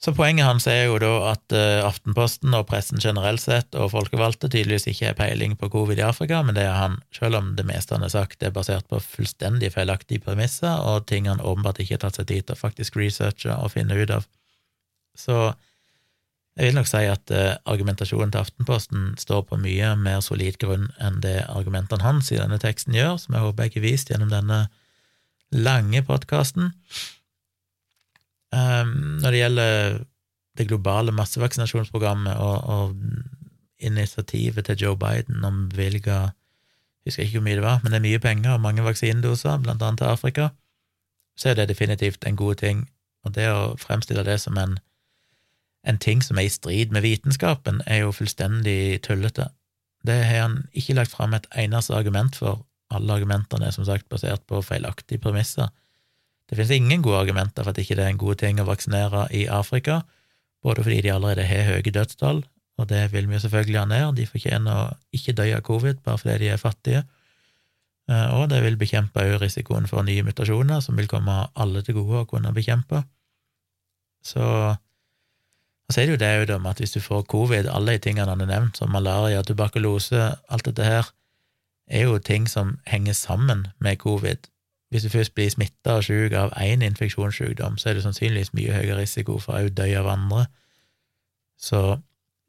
Så poenget hans er jo da at uh, Aftenposten og pressen generelt sett og folkevalgte tydeligvis ikke har peiling på covid i Afrika, men det er han, selv om det meste han har sagt er basert på fullstendig feilaktige premisser og ting han åpenbart ikke har tatt seg tid til å faktisk researche og finne ut av. Så jeg vil nok si at uh, argumentasjonen til Aftenposten står på mye mer solid grunn enn det argumentene hans i denne teksten gjør, som jeg håper jeg ikke vist gjennom denne lange podkasten. Um, når det gjelder det globale massevaksinasjonsprogrammet og, og initiativet til Joe Biden om bevilga Jeg husker ikke hvor mye det var, men det er mye penger og mange vaksinedoser, blant annet til Afrika, så er det definitivt en god ting. Og det å fremstille det som en, en ting som er i strid med vitenskapen, er jo fullstendig tullete. Det har han ikke lagt fram et eneste argument for. Alle argumentene er som sagt basert på feilaktige premisser. Det finnes ingen gode argumenter for at ikke det er en god ting å vaksinere i Afrika, både fordi de allerede har høye dødstall, og det vil vi jo selvfølgelig ha ned, de fortjener å ikke dø av covid bare fordi de er fattige, eh, og det vil bekjempe òg risikoen for nye mutasjoner, som vil komme alle til gode å kunne bekjempe. Så og så er det jo det òg at hvis du får covid, alle de tingene han har nevnt, som malaria, tuberkulose, alt dette her, er jo ting som henger sammen med covid. Hvis du først blir smitta og sjuk av én infeksjonssykdom, så er det sannsynligvis mye høyere risiko for å dø av andre. Så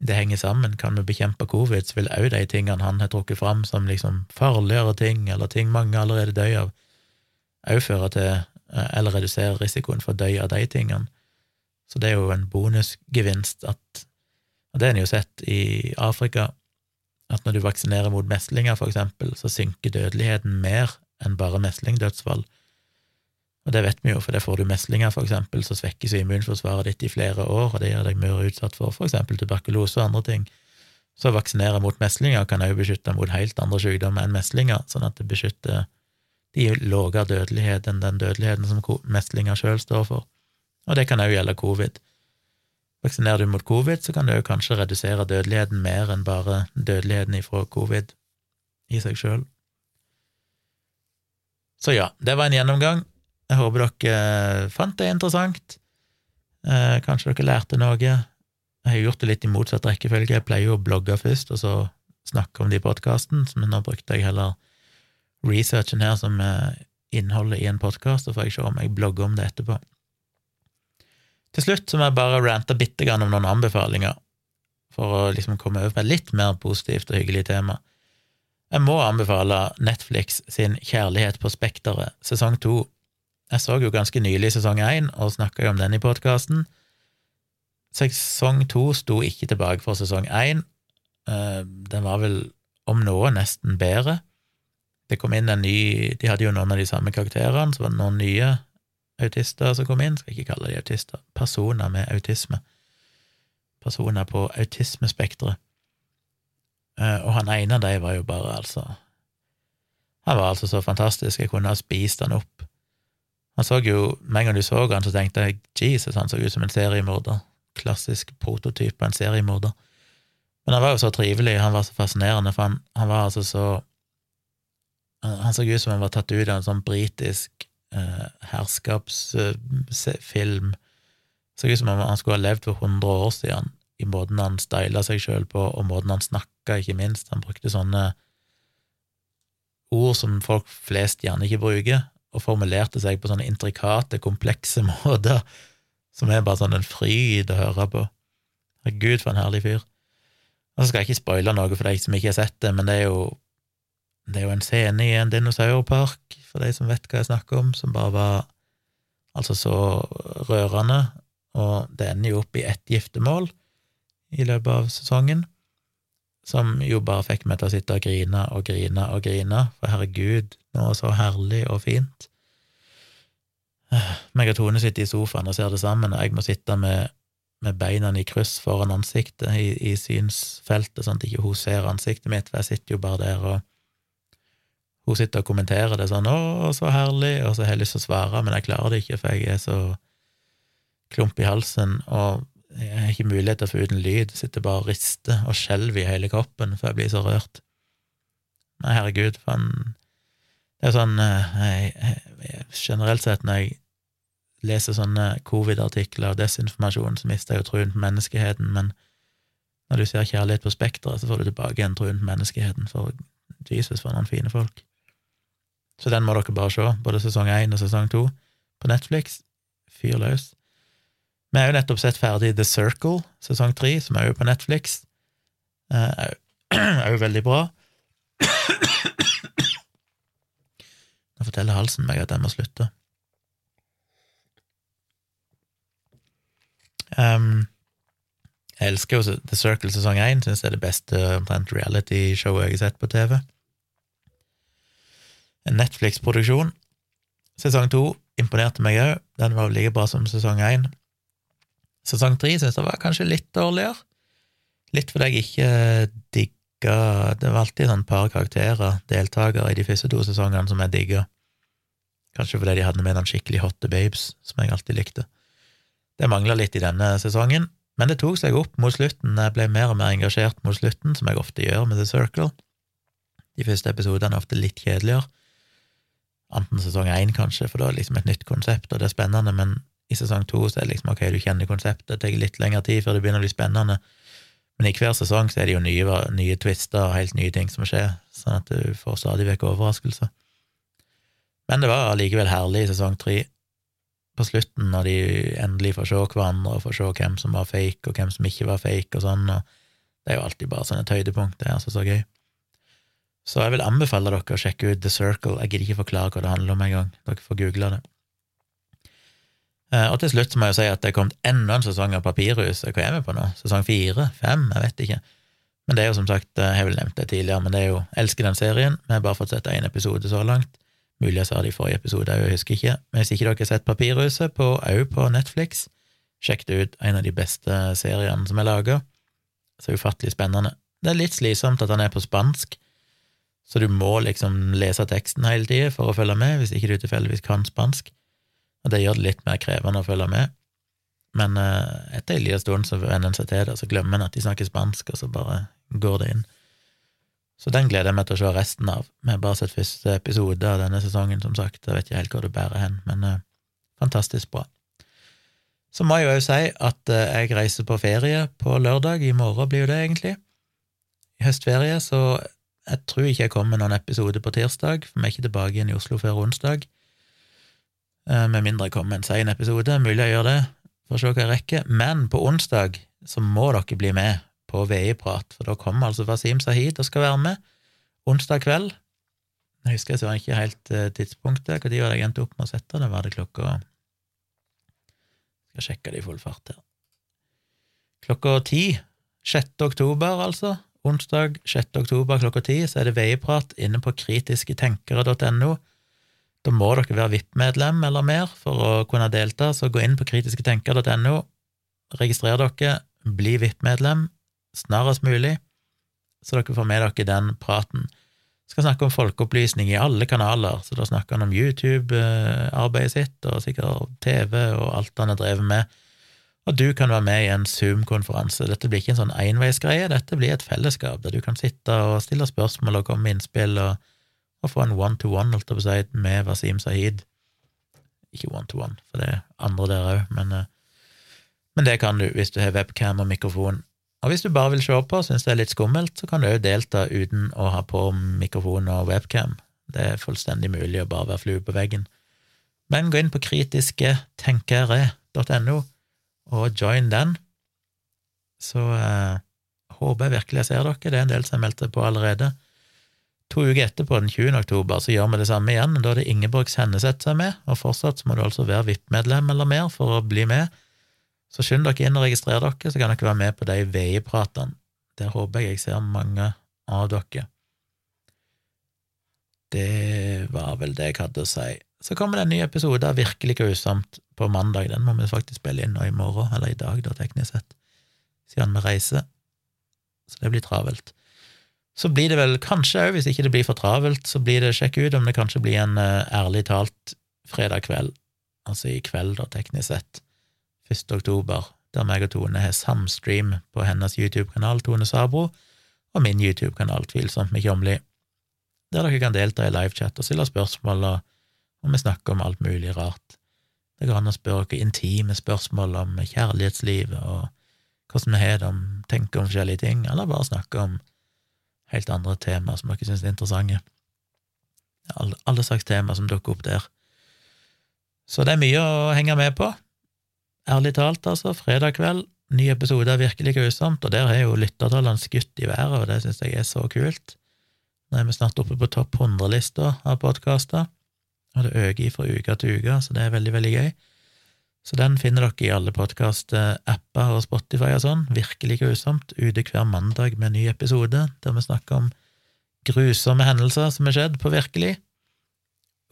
det henger sammen. Kan vi bekjempe covid, så vil òg de tingene han har trukket fram som liksom farligere ting, eller ting mange allerede dør av, òg føre til eh, eller redusere risikoen for å dø av de tingene. Så det er jo en bonusgevinst at Og det har en jo sett i Afrika, at når du vaksinerer mot meslinger, for eksempel, så synker dødeligheten mer enn bare meslingdødsfall. Og det vet vi jo, for det får du meslinger, for eksempel, så svekkes immunforsvaret ditt i flere år, og det gjør deg mer utsatt for for eksempel tuberkulose og andre ting. Så å vaksinere mot meslinger kan også beskytte mot helt andre sykdommer enn meslinger, sånn at det beskytter de lavere dødelighet enn den dødeligheten som meslinger sjøl står for. Og det kan også gjelde covid. Vaksinerer du mot covid, så kan du kanskje redusere dødeligheten mer enn bare dødeligheten ifra covid i seg sjøl. Så ja, det var en gjennomgang. Jeg håper dere eh, fant det interessant. Eh, kanskje dere lærte noe. Jeg har gjort det litt i motsatt rekkefølge. Jeg pleier jo å blogge først, og så snakke om det i podkasten, men nå brukte jeg heller researchen her som innholdet i en podkast, så får jeg se om jeg blogger om det etterpå. Til slutt så må jeg bare rante bitte grann om noen anbefalinger, for å liksom komme over på et litt mer positivt og hyggelig tema. Jeg må anbefale Netflix sin Kjærlighet på spekteret, sesong to. Jeg så jo ganske nylig sesong én og snakka jo om den i podkasten. Sesong to sto ikke tilbake for sesong én. Eh, den var vel om noe nesten bedre. Det kom inn en ny De hadde jo noen av de samme karakterene, så var det noen nye autister som kom inn. Skal ikke kalle de autister. Personer med autisme. Personer på autismespekteret. Eh, og han ene av dem var jo bare, altså Han var altså så fantastisk, jeg kunne ha spist han opp. Han så jo, Med en gang du så han, så tenkte jeg Jesus, han så ut som en seriemorder. Klassisk prototyp på en seriemorder. Men han var jo så trivelig, han var så fascinerende, for han, han var altså så Han så ut som han var tatt ut av en sånn britisk eh, herskapsfilm. Eh, så ut som om han skulle ha levd for 100 år siden i måten han styla seg sjøl på, og måten han snakka, ikke minst. Han brukte sånne ord som folk flest gjerne ikke bruker, og formulerte seg på sånne intrikate, komplekse måter som er bare sånn en fryd å høre på. Herregud, for en herlig fyr. Og så skal jeg ikke spoile noe for deg som ikke har sett det, men det er jo det er jo en scene i en dinosaurpark, for de som vet hva jeg snakker om, som bare var altså så rørende, og det ender jo opp i ett giftermål, i løpet av sesongen, som jo bare fikk meg til å sitte og grine og grine og grine, for herregud, noe så herlig og fint. Meg og Tone sitter i sofaen og ser det sammen, og jeg må sitte med, med beina i kryss foran ansiktet i, i, synsfeltet, sånn at ikke hun ser ansiktet mitt, for jeg sitter jo bare der og hun sitter og kommenterer det sånn 'Å, så herlig', og så har jeg lyst til å svare, men jeg klarer det ikke, for jeg er så klump i halsen, og jeg har ikke mulighet til å få ut en lyd, sitter bare og rister og skjelver i hele kroppen, for jeg blir så rørt. Nei, herregud, faen Det er sånn jeg, jeg, Generelt sett, når jeg leser sånne covid-artikler og desinformasjon, så mister jeg jo troen på menneskeheten, men når du ser kjærlighet på spekteret, så får du tilbake igjen troen på menneskeheten, for Jesus, for noen fine folk. Så den må dere bare se, både sesong én og sesong to på Netflix. Fyr løs. Vi har jo nettopp sett ferdig The Circle, sesong tre, som er jo på Netflix. Eh, er jo veldig bra. Nå forteller halsen meg at jeg må slutte. Um, jeg elsker jo The Circle sesong én, syns det er det beste omtrent reality-showet jeg har sett på TV. En Netflix-produksjon. Sesong to imponerte meg òg, den var like bra som sesong én. Sesong tre syns jeg var kanskje litt dårligere. Litt fordi jeg ikke digga Det var alltid sånn par karakterer, deltakere, i de første to sesongene som jeg digga. Kanskje fordi de hadde med noen skikkelig hotte babes, som jeg alltid likte. Det mangla litt i denne sesongen, men det tok seg opp mot slutten. Jeg ble mer og mer engasjert mot slutten, som jeg ofte gjør med The Circle. De første episodene er ofte litt kjedeligere. Enten sesong én, kanskje, for da er det liksom et nytt konsept, og det er spennende, men i sesong to så er det liksom ok, du kjenner konseptet, det tar litt lengre tid før det begynner å bli spennende, men i hver sesong så er det jo nye, nye twister og helt nye ting som skjer, sånn at du får stadig vekk overraskelser. Men det var allikevel herlig i sesong tre, på slutten, når de endelig får se hverandre og får se hvem som var fake, og hvem som ikke var fake, og sånn, og det er jo alltid bare sånn et høydepunkt, det er altså så gøy. Så jeg vil anbefale dere å sjekke ut The Circle, jeg gidder ikke forklare hva det handler om engang, dere får google det. Eh, og til slutt må jeg jo si at det er kommet enda en sesong av Papirhuset, hva er vi på nå, sesong fire, fem, jeg vet ikke. Men det er jo som sagt, jeg har vel nevnt det tidligere, men det er jo elsker den serien, vi har bare fått sett én episode så langt. Mulig jeg sa det i forrige episode, jeg husker ikke. Men hvis ikke dere har sett Papirhuset, på, også på Netflix, sjekk det ut. En av de beste seriene som er laga. Så ufattelig spennende. Det er litt slitsomt at han er på spansk, så du må liksom lese teksten hele tida for å følge med, hvis ikke du tilfeldigvis kan spansk. Og det gjør det litt mer krevende å følge med. Men uh, etter en liten stund så venner en seg til det, så glemmer en at de snakker spansk, og så bare går det inn. Så den gleder jeg meg til å se resten av. Vi har bare sett første episode av denne sesongen, som sagt. Jeg vet ikke helt hvor det bærer hen, men uh, fantastisk bra. Så må jeg jo si at uh, jeg reiser på ferie på lørdag. I morgen blir jo det, egentlig. I høstferie, så jeg tror ikke jeg kommer med noen episode på tirsdag, for vi er ikke tilbake igjen i Oslo før onsdag. Uh, med mindre jeg kommer med en sein episode. Mulig jeg gjør det, for å se hva jeg rekker. Men på onsdag så må dere bli med på VI-prat, for da kommer altså Wasim Sahid og skal være med onsdag kveld. Jeg husker jeg så ikke helt uh, tidspunktet. Når var det jeg endte opp med å sette det? Var det klokka Skal sjekke det i full fart her. Klokka ti. 6. oktober, altså. Onsdag 6. oktober klokka ti så er det VI-prat inne på kritisketenkere.no. Da må dere være VIP-medlem eller mer for å kunne delta, så gå inn på kritisketenker.no, registrer dere, bli VIP-medlem, snarest mulig, så dere får med dere den praten. Vi skal snakke om folkeopplysning i alle kanaler, så da snakker han om YouTube-arbeidet sitt, og sikkert TV og alt han har drevet med. Og du kan være med i en Zoom-konferanse. Dette blir ikke en sånn enveisgreie, dette blir et fellesskap der du kan sitte og stille spørsmål og komme med innspill og, og få en one-to-one, holdt å med Wasim Sahid. Ikke one-to-one, for det er andre der òg, men, eh, men det kan du hvis du har webcam og mikrofon. Og hvis du bare vil se på og syns det er litt skummelt, så kan du òg delta uten å ha på mikrofon og webcam. Det er fullstendig mulig å bare være flue på veggen. Men gå inn på kritisketenkere.no og join den. Så eh, håper jeg virkelig jeg ser dere. Det er en del som har meldt seg på allerede. To uker etterpå, den 20. oktober, så gjør vi det samme igjen. Da er det Ingeborg Senneset som er med, og fortsatt så må du altså være VIP-medlem eller mer for å bli med. Så skynd dere inn og registrer dere, så kan dere være med på de VI-pratene. Der håper jeg jeg ser mange av dere. Det var vel det jeg hadde å si. Så kommer det en ny episode av Virkelig grusomt på mandag. Den må vi faktisk spille inn nå i morgen, eller i dag, da, teknisk sett, siden vi reiser. Så det blir travelt. Så blir det vel kanskje òg, hvis ikke det blir for travelt, så blir det sjekk ut om det kanskje blir en uh, ærlig talt fredag kveld, altså i kveld, da, teknisk sett, 1. oktober, der meg og Tone har samstream på hennes YouTube-kanal, Tone Sabro, og min YouTube-kanal, Tvilsomt med Kjomli, der dere kan delta i livechat og stille spørsmål, og, og vi snakker om alt mulig rart. Det går an å spørre dere intime spørsmål om kjærlighetslivet og hvordan vi har det, om tenker om forskjellige ting, eller bare snakke om helt andre temaer som dere syns er interessante. Alle, alle slags temaer som dukker opp der. Så det er mye å henge med på. Ærlig talt, altså, fredag kveld, ny episode av Virkelig grusomt, og der har jo lyttertallene skutt i været, og det syns jeg er så kult. Nå er vi snart oppe på topp 100-lista av podkaster, og det øker fra uke til uke, så det er veldig, veldig gøy. Så den finner dere i alle podkast-apper og Spotify og sånn, virkelig grusomt, ute hver mandag med en ny episode der vi snakker om grusomme hendelser som er skjedd på virkelig,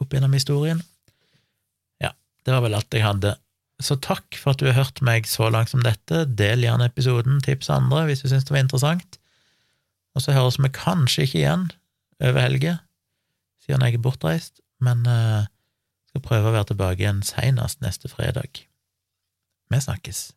opp gjennom historien. Ja, det var vel alt jeg hadde. Så takk for at du har hørt meg så langt som dette. Del gjerne episoden, tips andre hvis du syns det var interessant. Og så høres vi kanskje ikke igjen over helga, siden jeg er bortreist, men uh, skal prøve å være tilbake igjen seinest neste fredag. Vi snakkes.